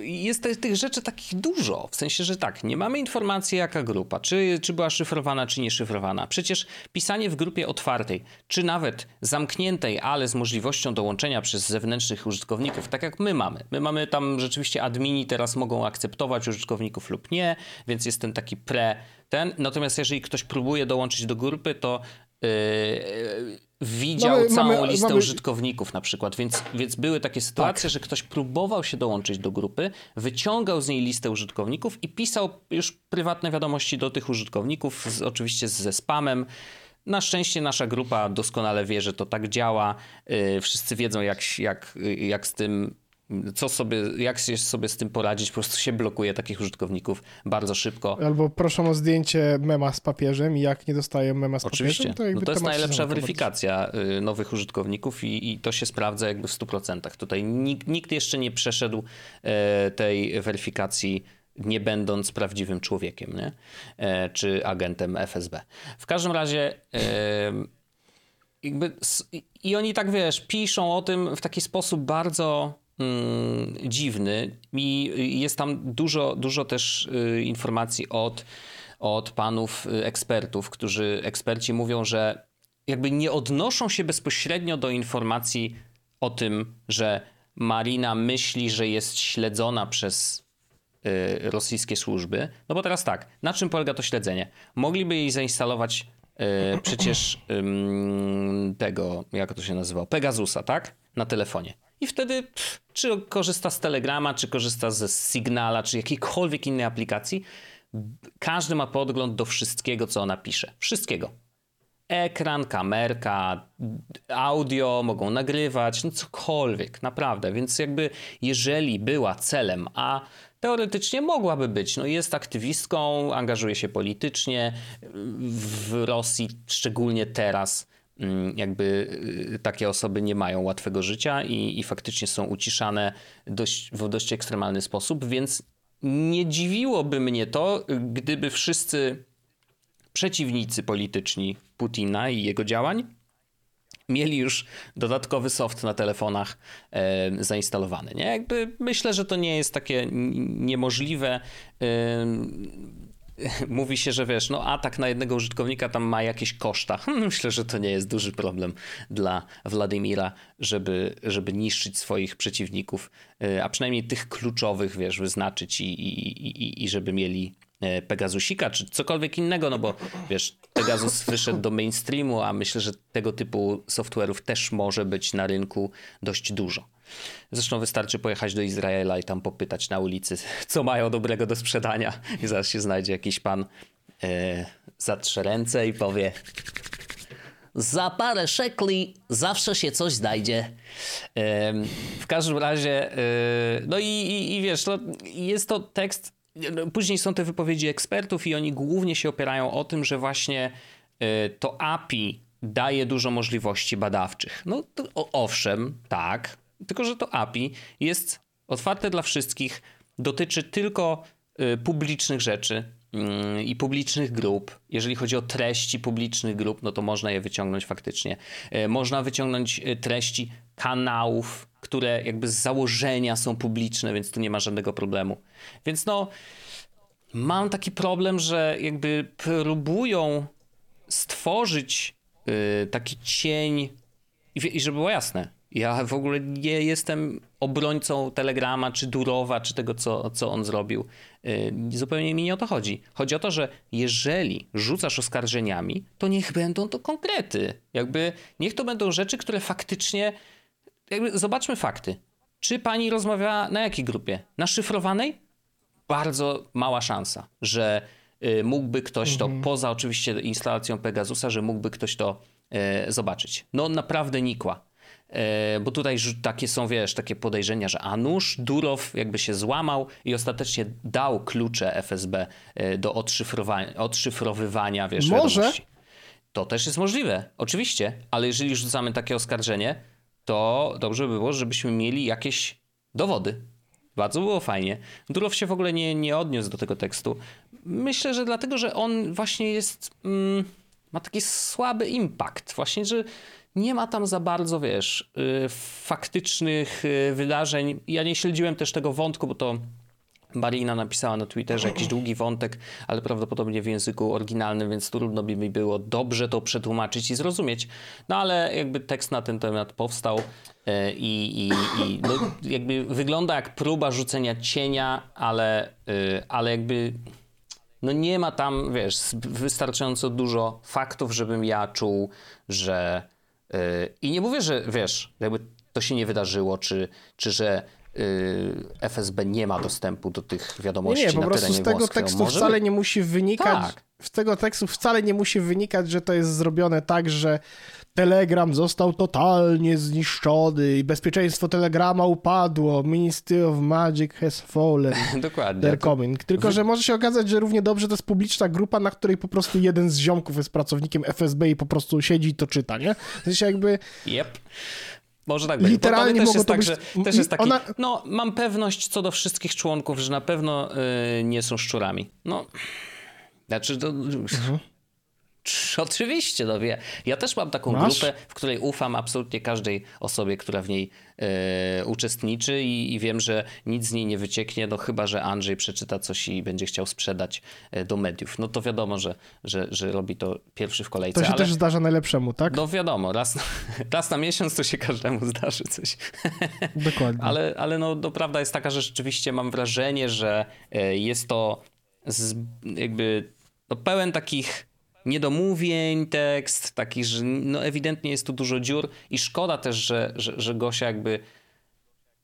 jest tych rzeczy takich dużo. W sensie, że tak, nie mamy informacji, jaka grupa, czy, czy była szyfrowana, czy nie szyfrowana. Przecież pisanie w grupie otwartej, czy nawet zamkniętej, ale z możliwością dołączenia przez zewnętrznych użytkowników, tak jak my mamy. My mamy tam rzeczywiście admini teraz mogą akceptować użytkowników lub nie, więc jest ten taki pre ten. Natomiast jeżeli ktoś próbuje dołączyć do grupy, to Yy, widział mamy, całą mamy, listę mamy... użytkowników na przykład, więc, więc były takie sytuacje, tak. że ktoś próbował się dołączyć do grupy, wyciągał z niej listę użytkowników i pisał już prywatne wiadomości do tych użytkowników, z, oczywiście ze spamem. Na szczęście nasza grupa doskonale wie, że to tak działa. Yy, wszyscy wiedzą, jak, jak, jak z tym co sobie, jak się sobie z tym poradzić, po prostu się blokuje takich użytkowników bardzo szybko. Albo proszą o zdjęcie mema z papieżem i jak nie dostają mema z Oczywiście. papieżem, to no to jest najlepsza weryfikacja y, nowych użytkowników i, i, to się sprawdza jakby w 100%. Tutaj nikt, nikt jeszcze nie przeszedł e, tej weryfikacji nie będąc prawdziwym człowiekiem, nie? E, czy agentem FSB. W każdym razie e, jakby i oni tak, wiesz, piszą o tym w taki sposób bardzo dziwny i jest tam dużo, dużo też y, informacji od, od panów y, ekspertów, którzy eksperci mówią, że jakby nie odnoszą się bezpośrednio do informacji o tym, że Marina myśli, że jest śledzona przez y, rosyjskie służby. No bo teraz tak, na czym polega to śledzenie? Mogliby jej zainstalować przecież tego, jak to się nazywa, Pegasusa, tak? Na telefonie. I wtedy pff, czy korzysta z Telegrama, czy korzysta ze Signala, czy jakiejkolwiek innej aplikacji, każdy ma podgląd do wszystkiego, co ona pisze. Wszystkiego. Ekran, kamerka, audio, mogą nagrywać, no cokolwiek, naprawdę. Więc jakby jeżeli była celem, a teoretycznie mogłaby być, no jest aktywistką, angażuje się politycznie w Rosji, szczególnie teraz jakby y, takie osoby nie mają łatwego życia i, i faktycznie są uciszane dość, w dość ekstremalny sposób, więc nie dziwiłoby mnie to, gdyby wszyscy przeciwnicy polityczni Putina i jego działań mieli już dodatkowy soft na telefonach e, zainstalowany. Nie? Jakby myślę, że to nie jest takie niemożliwe. E, mówi się, że wiesz, no atak na jednego użytkownika tam ma jakieś koszta. Myślę, że to nie jest duży problem dla Władimira, żeby, żeby niszczyć swoich przeciwników, y, a przynajmniej tych kluczowych, wiesz, wyznaczyć i, i, i, i żeby mieli e, Pegasusika czy cokolwiek innego, no bo wiesz, Pegasus wyszedł do mainstreamu, a myślę, że tego typu software'ów też może być na rynku dość dużo. Zresztą wystarczy pojechać do Izraela i tam popytać na ulicy, co mają dobrego do sprzedania. I zaraz się znajdzie jakiś pan e, zatrze ręce i powie za parę szekli zawsze się coś znajdzie. E, w każdym razie, e, no i, i, i wiesz, no, jest to tekst, no, później są te wypowiedzi ekspertów i oni głównie się opierają o tym, że właśnie to API daje dużo możliwości badawczych. No owszem, tak, tylko, że to API jest otwarte dla wszystkich, dotyczy tylko y, publicznych rzeczy y, i publicznych grup. Jeżeli chodzi o treści publicznych grup, no to można je wyciągnąć faktycznie. Y, można wyciągnąć y, treści kanałów, które jakby z założenia są publiczne, więc tu nie ma żadnego problemu. Więc no, mam taki problem, że jakby próbują stworzyć y, taki cień i, i żeby było jasne, ja w ogóle nie jestem obrońcą Telegrama, czy Durowa, czy tego, co, co on zrobił. Y, zupełnie mi nie o to chodzi. Chodzi o to, że jeżeli rzucasz oskarżeniami, to niech będą to konkrety. Jakby niech to będą rzeczy, które faktycznie. Jakby zobaczmy fakty. Czy pani rozmawiała na jakiej grupie? Na szyfrowanej? Bardzo mała szansa, że y, mógłby ktoś to, mhm. poza oczywiście instalacją Pegasusa, że mógłby ktoś to y, zobaczyć. No naprawdę nikła. E, bo tutaj takie są, wiesz, takie podejrzenia, że Anusz Durow jakby się złamał i ostatecznie dał klucze FSB e, do odszyfrowania, odszyfrowywania, wiesz, Może. Wiadomości. To też jest możliwe, oczywiście, ale jeżeli rzucamy takie oskarżenie, to dobrze by było, żebyśmy mieli jakieś dowody. Bardzo było fajnie. Durow się w ogóle nie, nie odniósł do tego tekstu. Myślę, że dlatego, że on właśnie jest. Mm, ma taki słaby impact. Właśnie, że nie ma tam za bardzo, wiesz, y, faktycznych y, wydarzeń. Ja nie śledziłem też tego wątku, bo to Marina napisała na Twitterze jakiś długi wątek, ale prawdopodobnie w języku oryginalnym, więc trudno by mi było dobrze to przetłumaczyć i zrozumieć. No ale jakby tekst na ten temat powstał e, i, i, i no, jakby wygląda jak próba rzucenia cienia, ale, e, ale jakby no nie ma tam, wiesz, wystarczająco dużo faktów, żebym ja czuł, że i nie mówię, że wiesz, jakby to się nie wydarzyło, czy, czy że Y, FSB nie ma dostępu do tych wiadomości nie, nie, po prostu z tego tekstu Może wcale nie musi wynikać, tak. z tego tekstu wcale nie musi wynikać, że to jest zrobione tak, że Telegram został totalnie zniszczony i bezpieczeństwo Telegrama upadło. Ministry of Magic has fallen. Dokładnie. They're coming. Tylko, że może się okazać, że równie dobrze to jest publiczna grupa, na której po prostu jeden z ziomków jest pracownikiem FSB i po prostu siedzi i to czyta, nie? W sensie jakby... Yep. Może tak być. Literalnie mogło to tak, być... Że też jest taki, ona... no mam pewność co do wszystkich członków, że na pewno y, nie są szczurami. No, znaczy to... Mhm. Oczywiście, no wie. Ja też mam taką Masz? grupę, w której ufam absolutnie każdej osobie, która w niej e, uczestniczy i, i, wiem, że nic z niej nie wycieknie, no chyba, że Andrzej przeczyta coś i będzie chciał sprzedać e, do mediów. No to wiadomo, że, że, że robi to pierwszy w kolejce. To się ale... też zdarza najlepszemu, tak? No wiadomo, raz na, raz na miesiąc to się każdemu zdarzy coś. Dokładnie. ale ale no, no, prawda jest taka, że rzeczywiście mam wrażenie, że e, jest to z, jakby no, pełen takich niedomówień tekst, taki, że no ewidentnie jest tu dużo dziur i szkoda też, że, że, że Gosia jakby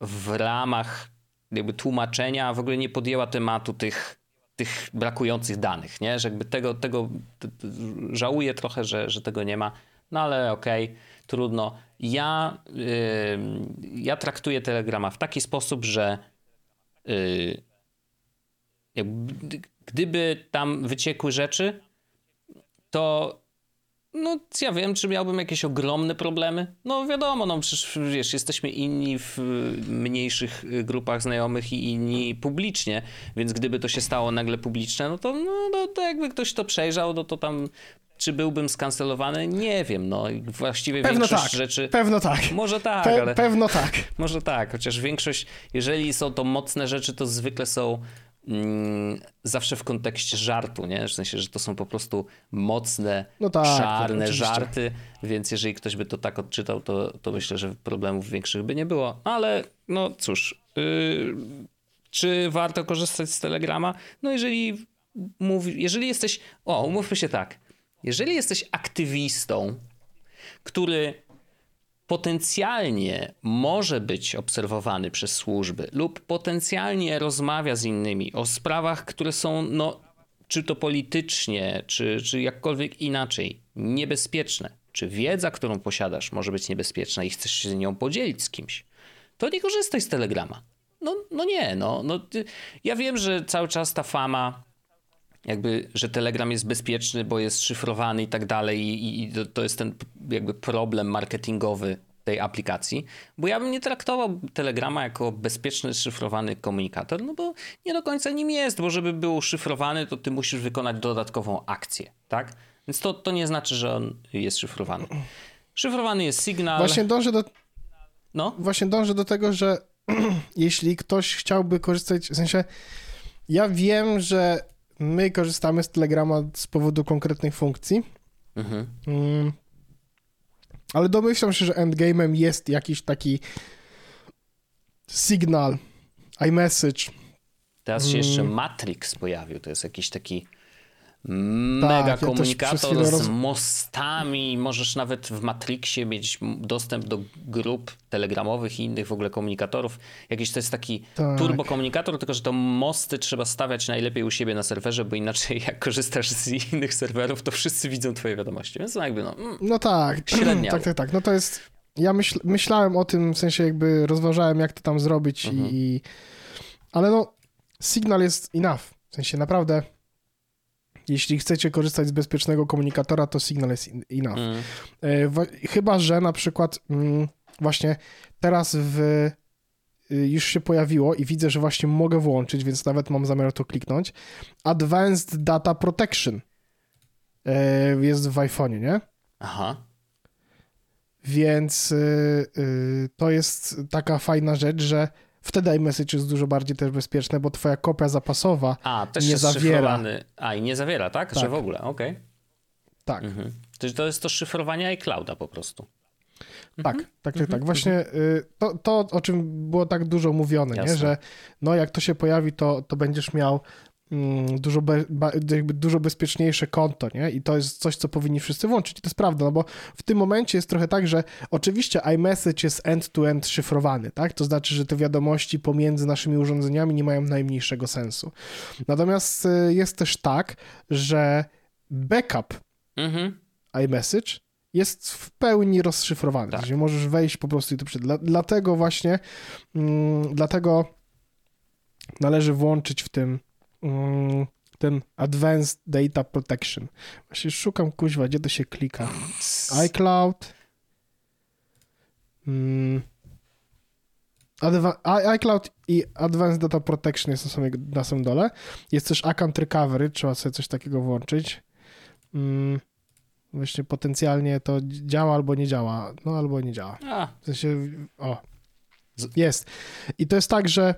w ramach jakby tłumaczenia w ogóle nie podjęła tematu tych, tych brakujących danych, nie? Że jakby tego, tego żałuję trochę, że, że tego nie ma, no ale okej, okay, trudno. Ja, yy, ja traktuję Telegrama w taki sposób, że yy, gdyby tam wyciekły rzeczy, to no ja wiem, czy miałbym jakieś ogromne problemy. No wiadomo, no przecież wiesz, jesteśmy inni w mniejszych grupach znajomych i inni publicznie, więc gdyby to się stało nagle publiczne, no to, no, no to jakby ktoś to przejrzał, no to tam czy byłbym skancelowany? Nie wiem, no właściwie pewno większość tak, rzeczy... Pewno tak. Może tak, Pe ale... Pewno tak. Może tak, chociaż większość, jeżeli są to mocne rzeczy, to zwykle są zawsze w kontekście żartu, nie? W sensie, że to są po prostu mocne, no tak, czarne tak, żarty, więc jeżeli ktoś by to tak odczytał, to, to myślę, że problemów większych by nie było. Ale no cóż, yy, czy warto korzystać z Telegrama? No jeżeli mówi, jeżeli jesteś, o umówmy się tak, jeżeli jesteś aktywistą, który potencjalnie może być obserwowany przez służby lub potencjalnie rozmawia z innymi o sprawach, które są, no, czy to politycznie, czy, czy jakkolwiek inaczej, niebezpieczne, czy wiedza, którą posiadasz, może być niebezpieczna i chcesz się nią podzielić z kimś, to nie korzystaj z Telegrama. No, no nie, no, no. Ja wiem, że cały czas ta fama jakby, że Telegram jest bezpieczny, bo jest szyfrowany i tak dalej i, i to, to jest ten jakby problem marketingowy tej aplikacji, bo ja bym nie traktował Telegrama jako bezpieczny, szyfrowany komunikator, no bo nie do końca nim jest, bo żeby był szyfrowany, to ty musisz wykonać dodatkową akcję, tak? Więc to, to nie znaczy, że on jest szyfrowany. Szyfrowany jest sygnał. Właśnie dążę do... No? Właśnie dążę do tego, że jeśli ktoś chciałby korzystać, w sensie ja wiem, że my korzystamy z Telegrama z powodu konkretnych funkcji. Mhm. Mm. Ale domyślam się, że endgame'em jest jakiś taki Signal, iMessage. Teraz się jeszcze mm. Matrix pojawił. To jest jakiś taki mega tak, komunikator ja z mostami. Możesz nawet w Matrixie mieć dostęp do grup telegramowych i innych w ogóle komunikatorów. Jakiś to jest taki tak. turbokomunikator, tylko że to mosty trzeba stawiać najlepiej u siebie na serwerze, bo inaczej jak korzystasz z innych serwerów, to wszyscy widzą twoje wiadomości. Więc no jakby no... Mm, no tak, średnio. tak, tak, tak. No to jest... Ja myśl, myślałem o tym, w sensie jakby rozważałem, jak to tam zrobić mhm. i... Ale no, Signal jest enough. W sensie naprawdę jeśli chcecie korzystać z bezpiecznego komunikatora, to Signal jest enough. Mm. E, chyba, że na przykład mm, właśnie teraz w y, już się pojawiło i widzę, że właśnie mogę włączyć, więc nawet mam zamiar to kliknąć. Advanced Data Protection e, jest w iPhone'ie, nie? Aha. Więc yy, yy, to jest taka fajna rzecz, że wtedy iMessage jest dużo bardziej też bezpieczne, bo twoja kopia zapasowa A, też nie zawiera. A, i nie zawiera, tak? tak. Że w ogóle, okej. Okay. Tak. Mhm. To jest to szyfrowanie iClouda po prostu. Tak, mhm. tak, tak, tak. Mhm. Właśnie y, to, to, o czym było tak dużo mówione, nie? że no jak to się pojawi, to, to będziesz miał dużo, be, jakby dużo bezpieczniejsze konto, nie? I to jest coś, co powinni wszyscy włączyć. I to jest prawda, no bo w tym momencie jest trochę tak, że oczywiście iMessage jest end-to-end szyfrowany, tak? To znaczy, że te wiadomości pomiędzy naszymi urządzeniami nie mają najmniejszego sensu. Natomiast y, jest też tak, że backup mhm. iMessage jest w pełni rozszyfrowany. Tak. Czyli możesz wejść po prostu i to Dla, dlatego właśnie, mm, dlatego należy włączyć w tym mm, ten Advanced Data Protection. Właśnie szukam kuźwa, gdzie to się klika. iCloud. Mm, iCloud i Advanced Data Protection jest na samym, na samym dole. Jest też Account Recovery, trzeba sobie coś takiego włączyć. Mm, właśnie potencjalnie to działa albo nie działa. No albo nie działa. W sensie, o, jest. I to jest tak, że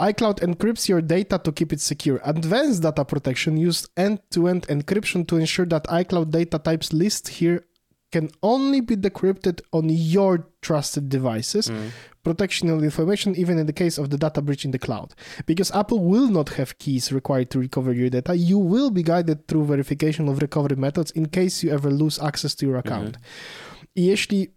iCloud encrypts your data to keep it secure. Advanced data protection uses end-to-end encryption to ensure that iCloud data types listed here can only be decrypted on your trusted devices, mm. protection of information even in the case of the data breach in the cloud. Because Apple will not have keys required to recover your data, you will be guided through verification of recovery methods in case you ever lose access to your account. Mm. I jeśli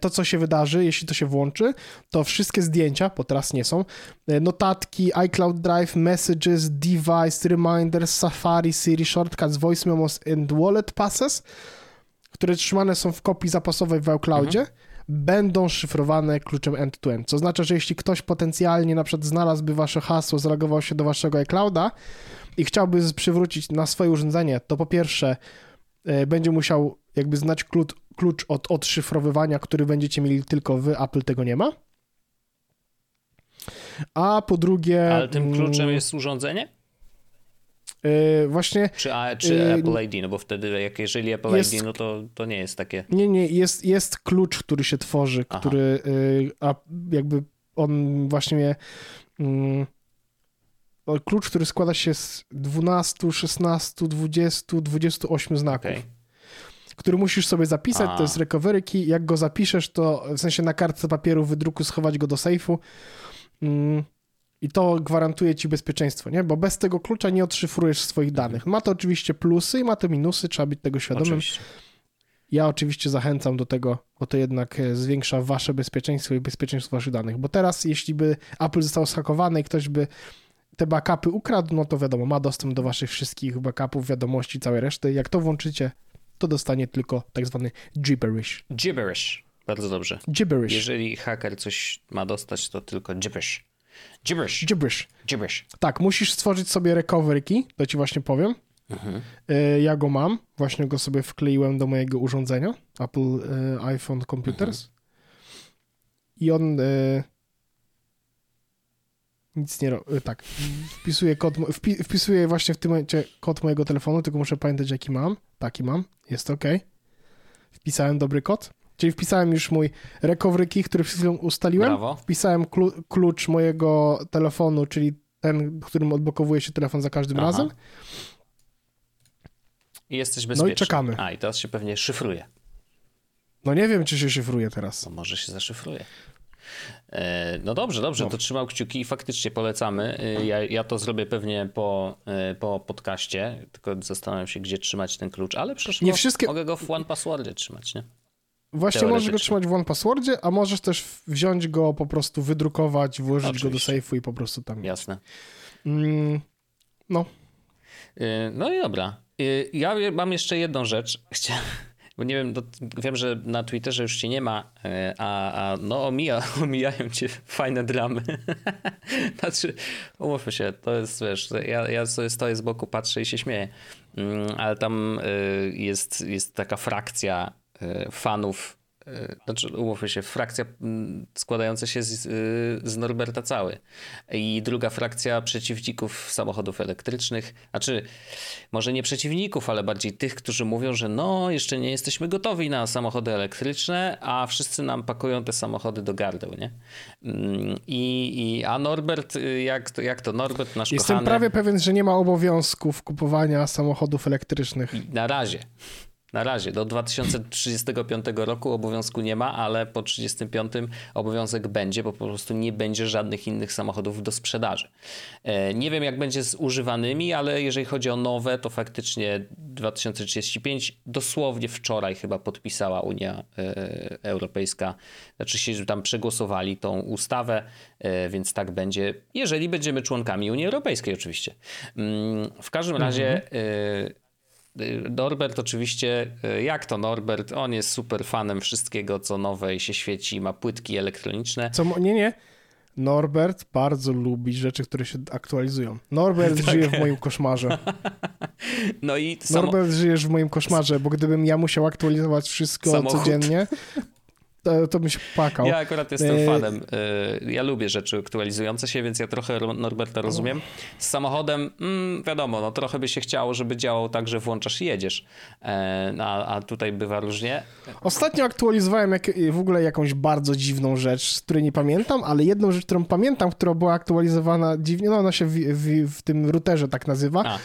to, co się wydarzy, jeśli to się włączy, to wszystkie zdjęcia, bo teraz nie są, e, notatki, iCloud Drive, Messages, Device, Reminders, Safari, Siri, Shortcuts, Voice Memos and Wallet Passes które trzymane są w kopii zapasowej w iCloudzie, mhm. będą szyfrowane kluczem end-to-end. Co oznacza, że jeśli ktoś potencjalnie na przykład znalazłby wasze hasło, zalogował się do waszego iClouda i chciałby przywrócić na swoje urządzenie, to po pierwsze e, będzie musiał jakby znać klucz, klucz od odszyfrowywania, który będziecie mieli tylko wy, Apple tego nie ma. A po drugie... Ale tym kluczem mm, jest urządzenie? Yy, właśnie. Czy, a, czy yy, Apple ID, no bo wtedy, jak jeżeli Apple jest, ID, no to, to nie jest takie. Nie, nie, jest, jest klucz, który się tworzy, Aha. który yy, a jakby on właśnie. Mm, klucz, który składa się z 12, 16, 20, 28 znaków. Okay. Który musisz sobie zapisać, a. to jest recovery key. Jak go zapiszesz, to w sensie na kartce papieru wydruku schować go do sejfu. Mm, i to gwarantuje ci bezpieczeństwo, nie? Bo bez tego klucza nie odszyfrujesz swoich danych. Ma to oczywiście plusy i ma to minusy, trzeba być tego świadomym. Oczywiście. Ja oczywiście zachęcam do tego, bo to jednak e, zwiększa wasze bezpieczeństwo i bezpieczeństwo waszych danych. Bo teraz, jeśli by Apple został zhakowany i ktoś by te backupy ukradł, no to wiadomo, ma dostęp do waszych wszystkich backupów, wiadomości, całej reszty. Jak to włączycie, to dostanie tylko tak zwany gibberish. Gibberish. Bardzo dobrze. Gibberish. Jeżeli haker coś ma dostać, to tylko gibberish. Gibberish. Gibberish. Gibberish. Tak, musisz stworzyć sobie recovery key, to ci właśnie powiem. Mhm. E, ja go mam, właśnie go sobie wkleiłem do mojego urządzenia, Apple e, iPhone Computers. Mhm. I on e, nic nie robi. Tak, wpisuję kod, wpi, wpisuję właśnie w tym momencie kod mojego telefonu, tylko muszę pamiętać jaki mam. Taki mam, jest ok. Wpisałem dobry kod. Czyli wpisałem już mój recovery key, który przed chwilą ustaliłem. Brawo. Wpisałem klucz mojego telefonu, czyli ten, którym odblokowuje się telefon za każdym Aha. razem. I jesteś bezpieczny. No i czekamy. A, i teraz się pewnie szyfruje. No nie wiem, czy się szyfruje teraz. No może się zaszyfruje. E, no dobrze, dobrze, to trzymał kciuki i faktycznie polecamy. E, ja, ja to zrobię pewnie po, e, po podcaście, tylko zastanawiam się, gdzie trzymać ten klucz, ale przecież nie wszystkie... mogę go w One Passwordzie trzymać, nie? Właśnie możesz go trzymać w One Passwordzie, a możesz też wziąć go, po prostu wydrukować, włożyć Oczywiście. go do sejfu i po prostu tam Jasne. Mm, no. No i dobra. Ja mam jeszcze jedną rzecz. Chciałem bo nie wiem, wiem, że na Twitterze już cię nie ma, y, a, a no omija, omijają cię fajne dramy. znaczy, umówmy się, to jest, wiesz, ja, ja sobie stoję z boku, patrzę i się śmieję, mm, ale tam jest, jest taka frakcja E, fanów E, znaczy, umówmy się, frakcja mm, składająca się z, z Norberta cały. I druga frakcja przeciwników samochodów elektrycznych, znaczy może nie przeciwników, ale bardziej tych, którzy mówią, że no, jeszcze nie jesteśmy gotowi na samochody elektryczne, a wszyscy nam pakują te samochody do gardeł, nie? Mm, I, i a Norbert, y, jak to, jak to Norbert, nasz Jestem kochany... prawie pewien, że nie ma obowiązków kupowania samochodów elektrycznych. Na razie. Na razie, do 2035 roku obowiązku nie ma, ale po 35 obowiązek będzie, bo po prostu nie będzie żadnych innych samochodów do sprzedaży. E, nie wiem, jak będzie z używanymi, ale jeżeli chodzi o nowe, to faktycznie 2035 dosłownie wczoraj chyba podpisała Unia e, Europejska, znaczy się tam przegłosowali tą ustawę, e, więc tak będzie, jeżeli będziemy członkami Unii Europejskiej, oczywiście. Mm, w każdym razie. Mhm Norbert oczywiście, e, jak to Norbert? On jest super fanem wszystkiego, co nowe i się świeci, ma płytki elektroniczne. Co, nie, nie. Norbert bardzo lubi rzeczy, które się aktualizują. Norbert tak. żyje w moim koszmarze. No i samo... Norbert żyjesz w moim koszmarze, bo gdybym ja musiał aktualizować wszystko Samochód. codziennie, to, to się płakał. Ja akurat jestem e... fanem. Ja lubię rzeczy aktualizujące się, więc ja trochę Norberta rozumiem. Z samochodem, mm, wiadomo, no trochę by się chciało, żeby działał tak, że włączasz i jedziesz. E, a, a tutaj bywa różnie. Ostatnio aktualizowałem jak, w ogóle jakąś bardzo dziwną rzecz, której nie pamiętam, ale jedną rzecz, którą pamiętam, która była aktualizowana dziwnie, no ona się w, w, w tym routerze tak nazywa, a.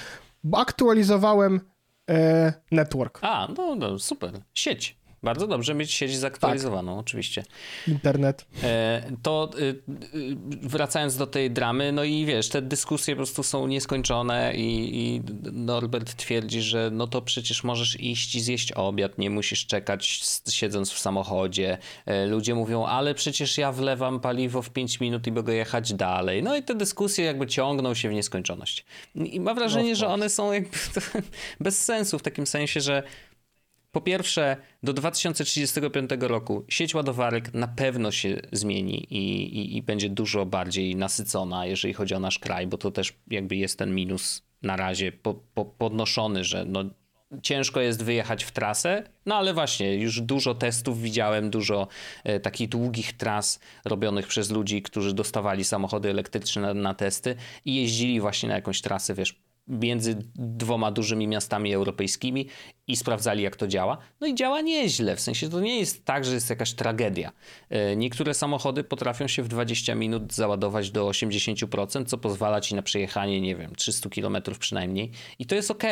bo aktualizowałem e, network. A, no, no super. Sieć. Bardzo dobrze mieć sieć zaktualizowaną, tak. oczywiście. Internet. E, to y, y, wracając do tej dramy, no i wiesz, te dyskusje po prostu są nieskończone i, i Norbert twierdzi, że no to przecież możesz iść i zjeść obiad, nie musisz czekać siedząc w samochodzie. E, ludzie mówią, ale przecież ja wlewam paliwo w 5 minut i mogę jechać dalej. No i te dyskusje jakby ciągną się w nieskończoność. I mam wrażenie, no, że one są jakby bez sensu w takim sensie, że po pierwsze, do 2035 roku sieć ładowarek na pewno się zmieni i, i, i, będzie dużo bardziej nasycona, jeżeli chodzi o nasz kraj, bo to też jakby jest ten minus na razie po, po, podnoszony, że no, ciężko jest wyjechać w trasę, no ale właśnie już dużo testów widziałem, dużo e, takich długich tras robionych przez ludzi, którzy dostawali samochody elektryczne na, na testy i jeździli właśnie na jakąś trasę, wiesz, między dwoma dużymi miastami europejskimi i sprawdzali, jak to działa. No i działa nieźle, w sensie to nie jest tak, że jest jakaś tragedia. E, niektóre samochody potrafią się w 20 minut załadować do 80%, co pozwala ci na przejechanie, nie wiem, 300 km przynajmniej i to jest ok.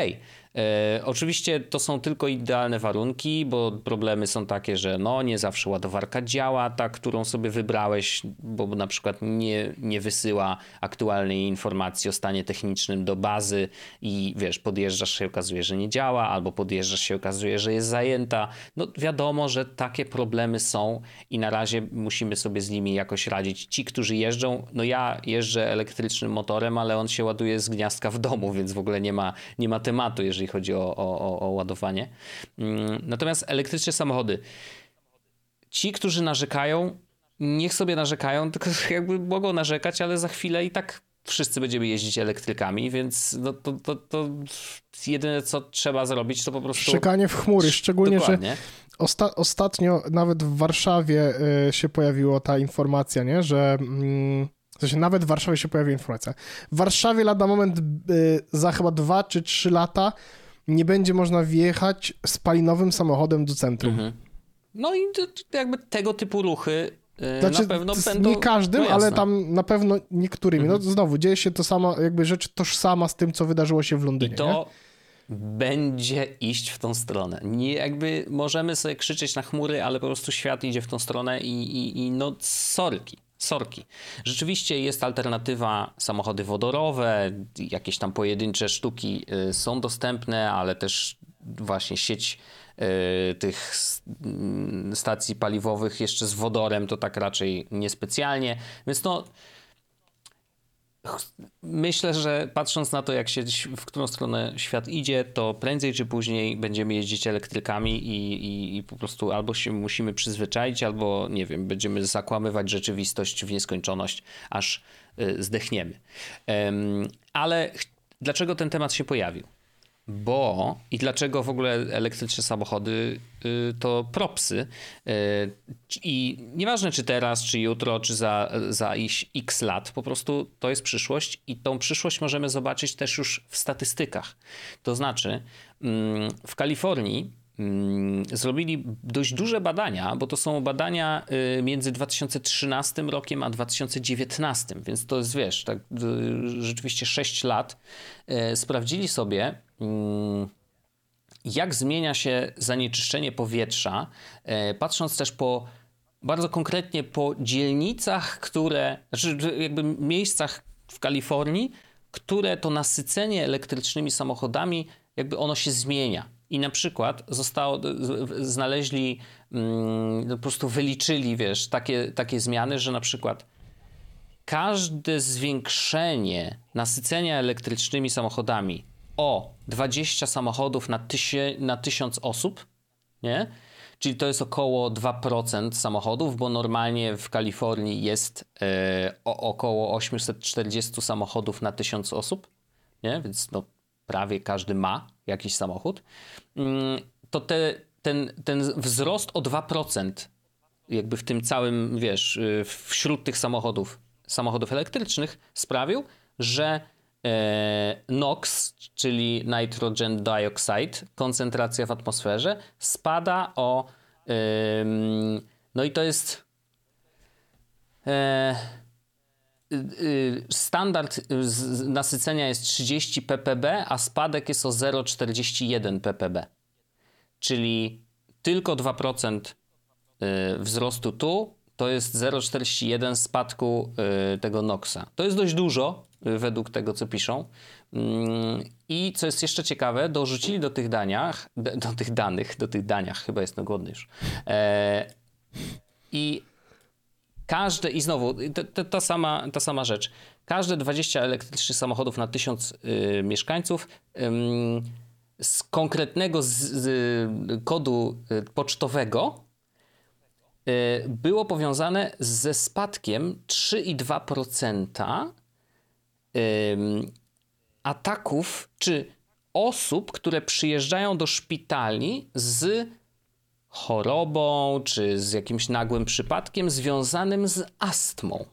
E, oczywiście to są tylko idealne warunki, bo problemy są takie, że no nie zawsze ładowarka działa, ta, którą sobie wybrałeś, bo na przykład nie, nie wysyła aktualnej informacji o stanie technicznym do bazy i wiesz, podjeżdżasz się, okazuje, że nie działa, albo podjeżdżasz się, okazuje, że jest zajęta. No wiadomo, że takie problemy są i na razie musimy sobie z nimi jakoś radzić. Ci, którzy jeżdżą, no ja jeżdżę elektrycznym motorem, ale on się ładuje z gniazdka w domu, więc w ogóle nie ma, nie ma tematu, jeżeli jeżeli chodzi o, o, o ładowanie. Mm, natomiast elektryczne samochody. Ci, którzy narzekają, niech sobie narzekają, tylko jakby mogą narzekać, ale za chwilę i tak wszyscy będziemy jeździć elektrykami, więc no, to, to, to jedyne, co trzeba zrobić, to po prostu... Szczekanie w chmury, szczególnie, Dokładnie. że osta ostatnio nawet w Warszawie y, się pojawiła ta informacja, nie, że... Mm, w sensie nawet w Warszawie się pojawi informacja. W Warszawie lada moment y, za chyba dwa czy trzy lata nie będzie można wjechać spalinowym samochodem do centrum. Mhm. No i jakby tego typu ruchy y, znaczy, na pewno będą... Nie każdym, no ale tam na pewno niektórymi. No mhm. No znowu, dzieje się to samo, jakby rzecz tożsama z tym, co wydarzyło się w Londynie. I to nie? będzie iść w tą stronę. Nie jakby możemy sobie krzyczeć na chmury, ale po prostu świat idzie w tą stronę i, i, i no sorki sorki. Rzeczywiście jest alternatywa, samochody wodorowe, jakieś tam pojedyncze sztuki y, są dostępne, ale też właśnie sieć y, tych mm, stacji paliwowych jeszcze z wodorem to tak raczej niespecjalnie. Więc no Myślę, że patrząc na to, jak się, w którą stronę świat idzie, to prędzej czy później będziemy jeździć elektrykami i, i, i, po prostu albo się musimy przyzwyczaić, albo nie wiem, będziemy zakłamywać rzeczywistość w nieskończoność, aż y, zdechniemy. Ale dlaczego ten temat się pojawił? Bo i dlaczego w ogóle elektryczne samochody y, to propsy. Y, I nieważne czy teraz, czy jutro, czy za, za x lat, po prostu to jest przyszłość i tą przyszłość możemy zobaczyć też już w statystykach. To znaczy, mm, w Kalifornii mm, zrobili dość duże badania, bo to są badania y, między 2013 rokiem a 2019, więc to jest, wiesz, tak rzeczywiście 6 lat. Sprawdzili sobie, jak zmienia się zanieczyszczenie powietrza, e, patrząc też po bardzo konkretnie po dzielnicach, które, znaczy jakby miejscach w Kalifornii, które to nasycenie elektrycznymi samochodami, jakby ono się zmienia. I na przykład zostało, znaleźli, mm, po prostu wyliczyli, wiesz, takie, takie zmiany, że na przykład każde zwiększenie nasycenia elektrycznymi samochodami o 20 samochodów na, tysie, na 1000 osób, nie? Czyli to jest około 2% samochodów, bo normalnie w Kalifornii jest e, o, około 840 samochodów na 1000 osób, nie? Więc no, prawie każdy ma jakiś samochód. Mm, to te, ten, ten wzrost o 2% jakby w tym całym, wiesz, y, wśród tych samochodów, samochodów elektrycznych sprawił, że E, NOx, czyli nitrogen dioxide, koncentracja w atmosferze, spada o. No i to jest. E, y, standard nasycenia jest 30 ppb, a spadek jest o 0,41 ppb. Czyli tylko 2% y, wzrostu tu to jest 0,41 spadku tego NOxa. To jest dość dużo, według tego, co piszą. Mm, I co jest jeszcze ciekawe, dorzucili do tych daniach, do tych danych, do tych daniach, chyba jest głodny już. E, I każde, i znowu, ta, ta, sama, ta sama rzecz. Każde 20 elektrycznych samochodów na 1000 y, mieszkańców y, z konkretnego z, z kodu y, pocztowego y, było powiązane ze spadkiem 3,2% ataków czy osób, które przyjeżdżają do szpitali z chorobą czy z jakimś nagłym przypadkiem związanym z astmą.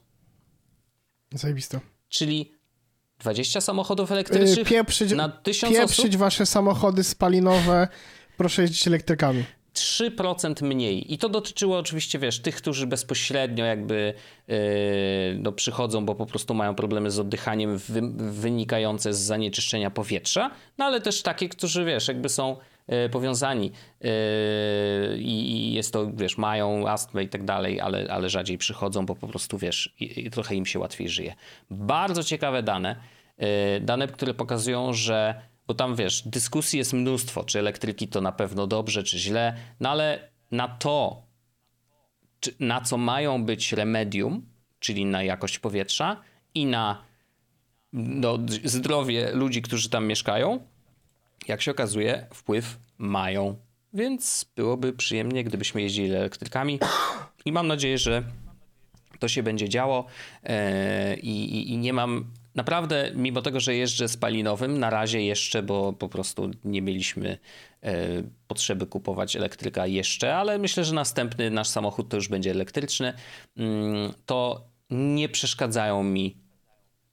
Zajebiste. Czyli 20 samochodów elektrycznych yy, pieprzyć, na 1000 pieprzyć osób? wasze samochody spalinowe, proszę jeździć elektrykami. 3% mniej. I to dotyczyło oczywiście, wiesz, tych, którzy bezpośrednio jakby yy, no, przychodzą, bo po prostu mają problemy z oddychaniem wy, wynikające z zanieczyszczenia powietrza, no ale też takie, którzy, wiesz, jakby są yy, powiązani yy, i jest to, wiesz, mają astmę i tak dalej, ale, ale rzadziej przychodzą, bo po prostu, wiesz, i, i trochę im się łatwiej żyje. Bardzo ciekawe dane, dane, które pokazują, że bo tam wiesz, dyskusji jest mnóstwo, czy elektryki to na pewno dobrze, czy źle, no ale na to, czy, na co mają być remedium, czyli na jakość powietrza i na no, zdrowie ludzi, którzy tam mieszkają, jak się okazuje, wpływ mają. Więc byłoby przyjemnie, gdybyśmy jeździli elektrykami i mam nadzieję, że to się będzie działo e, i, i, i nie mam naprawdę, mimo tego, że jeżdżę spalinowym, na razie jeszcze, bo po prostu nie mieliśmy e, potrzeby kupować elektryka jeszcze, ale myślę, że następny nasz samochód to już będzie elektryczny, mm, to nie przeszkadzają mi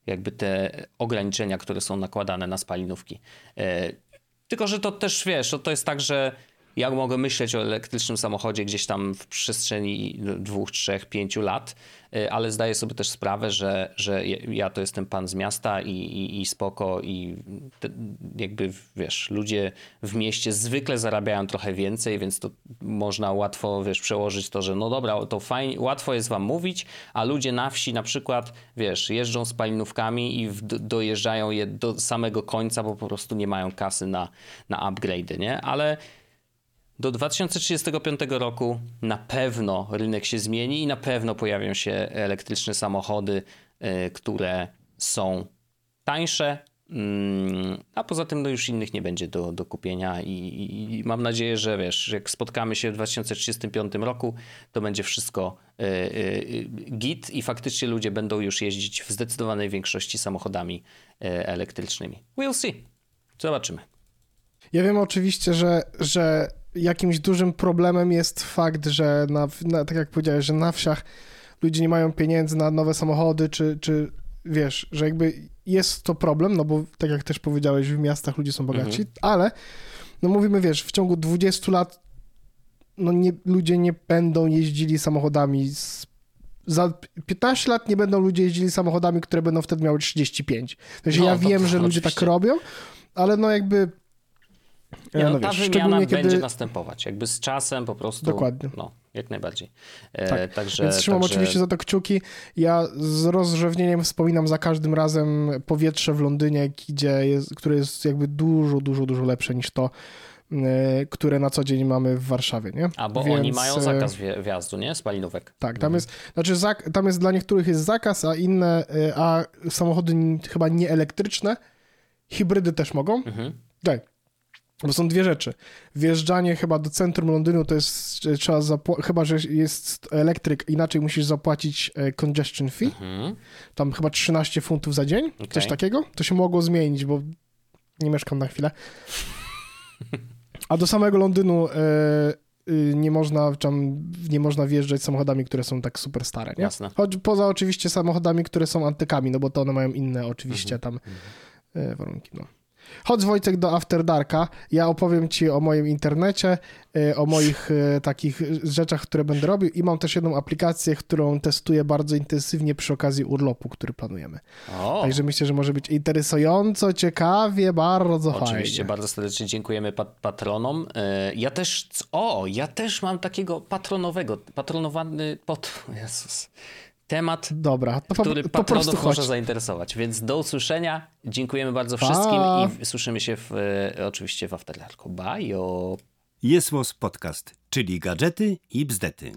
jakby te ograniczenia, które są nakładane na spalinówki. E, tylko, że to też wiesz, to jest tak, że ja mogę myśleć o elektrycznym samochodzie gdzieś tam w przestrzeni dwóch, trzech, pięciu lat, y, ale zdaję sobie też sprawę, że, że ja to jestem pan z miasta i, i, i spoko i te, jakby wiesz, ludzie w mieście zwykle zarabiają trochę więcej, więc to można łatwo wiesz, przełożyć to, że no dobra, to fajnie, łatwo jest wam mówić, a ludzie na wsi na przykład, wiesz, jeżdżą spalinówkami i w, dojeżdżają je do samego końca, bo po prostu nie mają kasy na, na upgrade'y, nie? Ale do 2035 roku na pewno rynek się zmieni i na pewno pojawią się elektryczne samochody, e, które są tańsze, mm, a poza tym no już innych nie będzie do, do kupienia i, i, mam nadzieję, że wiesz, jak spotkamy się w 2035 roku, to będzie wszystko y, y, git i faktycznie ludzie będą już jeździć w zdecydowanej większości samochodami elektrycznymi. We'll see. Zobaczymy. Ja wiem oczywiście, że, że jakimś dużym problemem jest fakt, że na, na, tak jak powiedziałeś, że na wsiach ludzie nie mają pieniędzy na nowe samochody, czy, czy wiesz, że jakby jest to problem, no bo tak jak też powiedziałeś, w miastach ludzie są bogaci, mhm. ale no mówimy, wiesz, w ciągu 20 lat no nie, ludzie nie będą jeździli samochodami z, za 15 lat nie będą ludzie jeździli samochodami, które będą wtedy miały 35. Znaczy, no, ja wiem, że ludzie tak robią, ale no jakby nie, no, no ta wiesz, wymiana kiedy... będzie następować, jakby z czasem po prostu. Dokładnie. No, jak najbardziej. E, tak. także, Więc trzymam także... oczywiście za to kciuki. Ja z rozrzewnieniem wspominam za każdym razem powietrze w Londynie, jest, które jest jakby dużo, dużo, dużo lepsze niż to, e, które na co dzień mamy w Warszawie, nie? A bo Więc... oni mają e, zakaz wjazdu, nie? Spalinówek. Tak, tam mhm. jest, znaczy tam jest dla niektórych jest zakaz, a inne, a samochody chyba nieelektryczne, hybrydy też mogą. Mhm. Tak. Bo są dwie rzeczy. Wjeżdżanie chyba do centrum Londynu to jest, trzeba zapłacić, chyba, że jest elektryk, inaczej musisz zapłacić e, congestion fee. Mhm. Tam chyba 13 funtów za dzień, okay. coś takiego. To się mogło zmienić, bo nie mieszkam na chwilę. A do samego Londynu e, y, nie można, tam, nie można wjeżdżać samochodami, które są tak super stare, nie? Jasne. Choć poza oczywiście samochodami, które są antykami, no bo to one mają inne oczywiście mhm. tam mhm. warunki, no. Chodź Wojtek do After Darka, ja opowiem ci o moim internecie, y, o moich y, takich rzeczach, które będę robił i mam też jedną aplikację, którą testuję bardzo intensywnie przy okazji urlopu, który planujemy. O. Także myślę, że może być interesująco, ciekawie, bardzo Oczywiście, fajnie. Oczywiście, bardzo serdecznie dziękujemy pat patronom. Y, ja też, o, ja też mam takiego patronowego, patronowany, pot, Jezus temat, Dobra, to, który to, patronów po może chodź. zainteresować. Więc do usłyszenia. Dziękujemy bardzo wszystkim i słyszymy się w, e, oczywiście w Afterlarku. Bye. Jest Podcast, czyli gadżety i bzdety.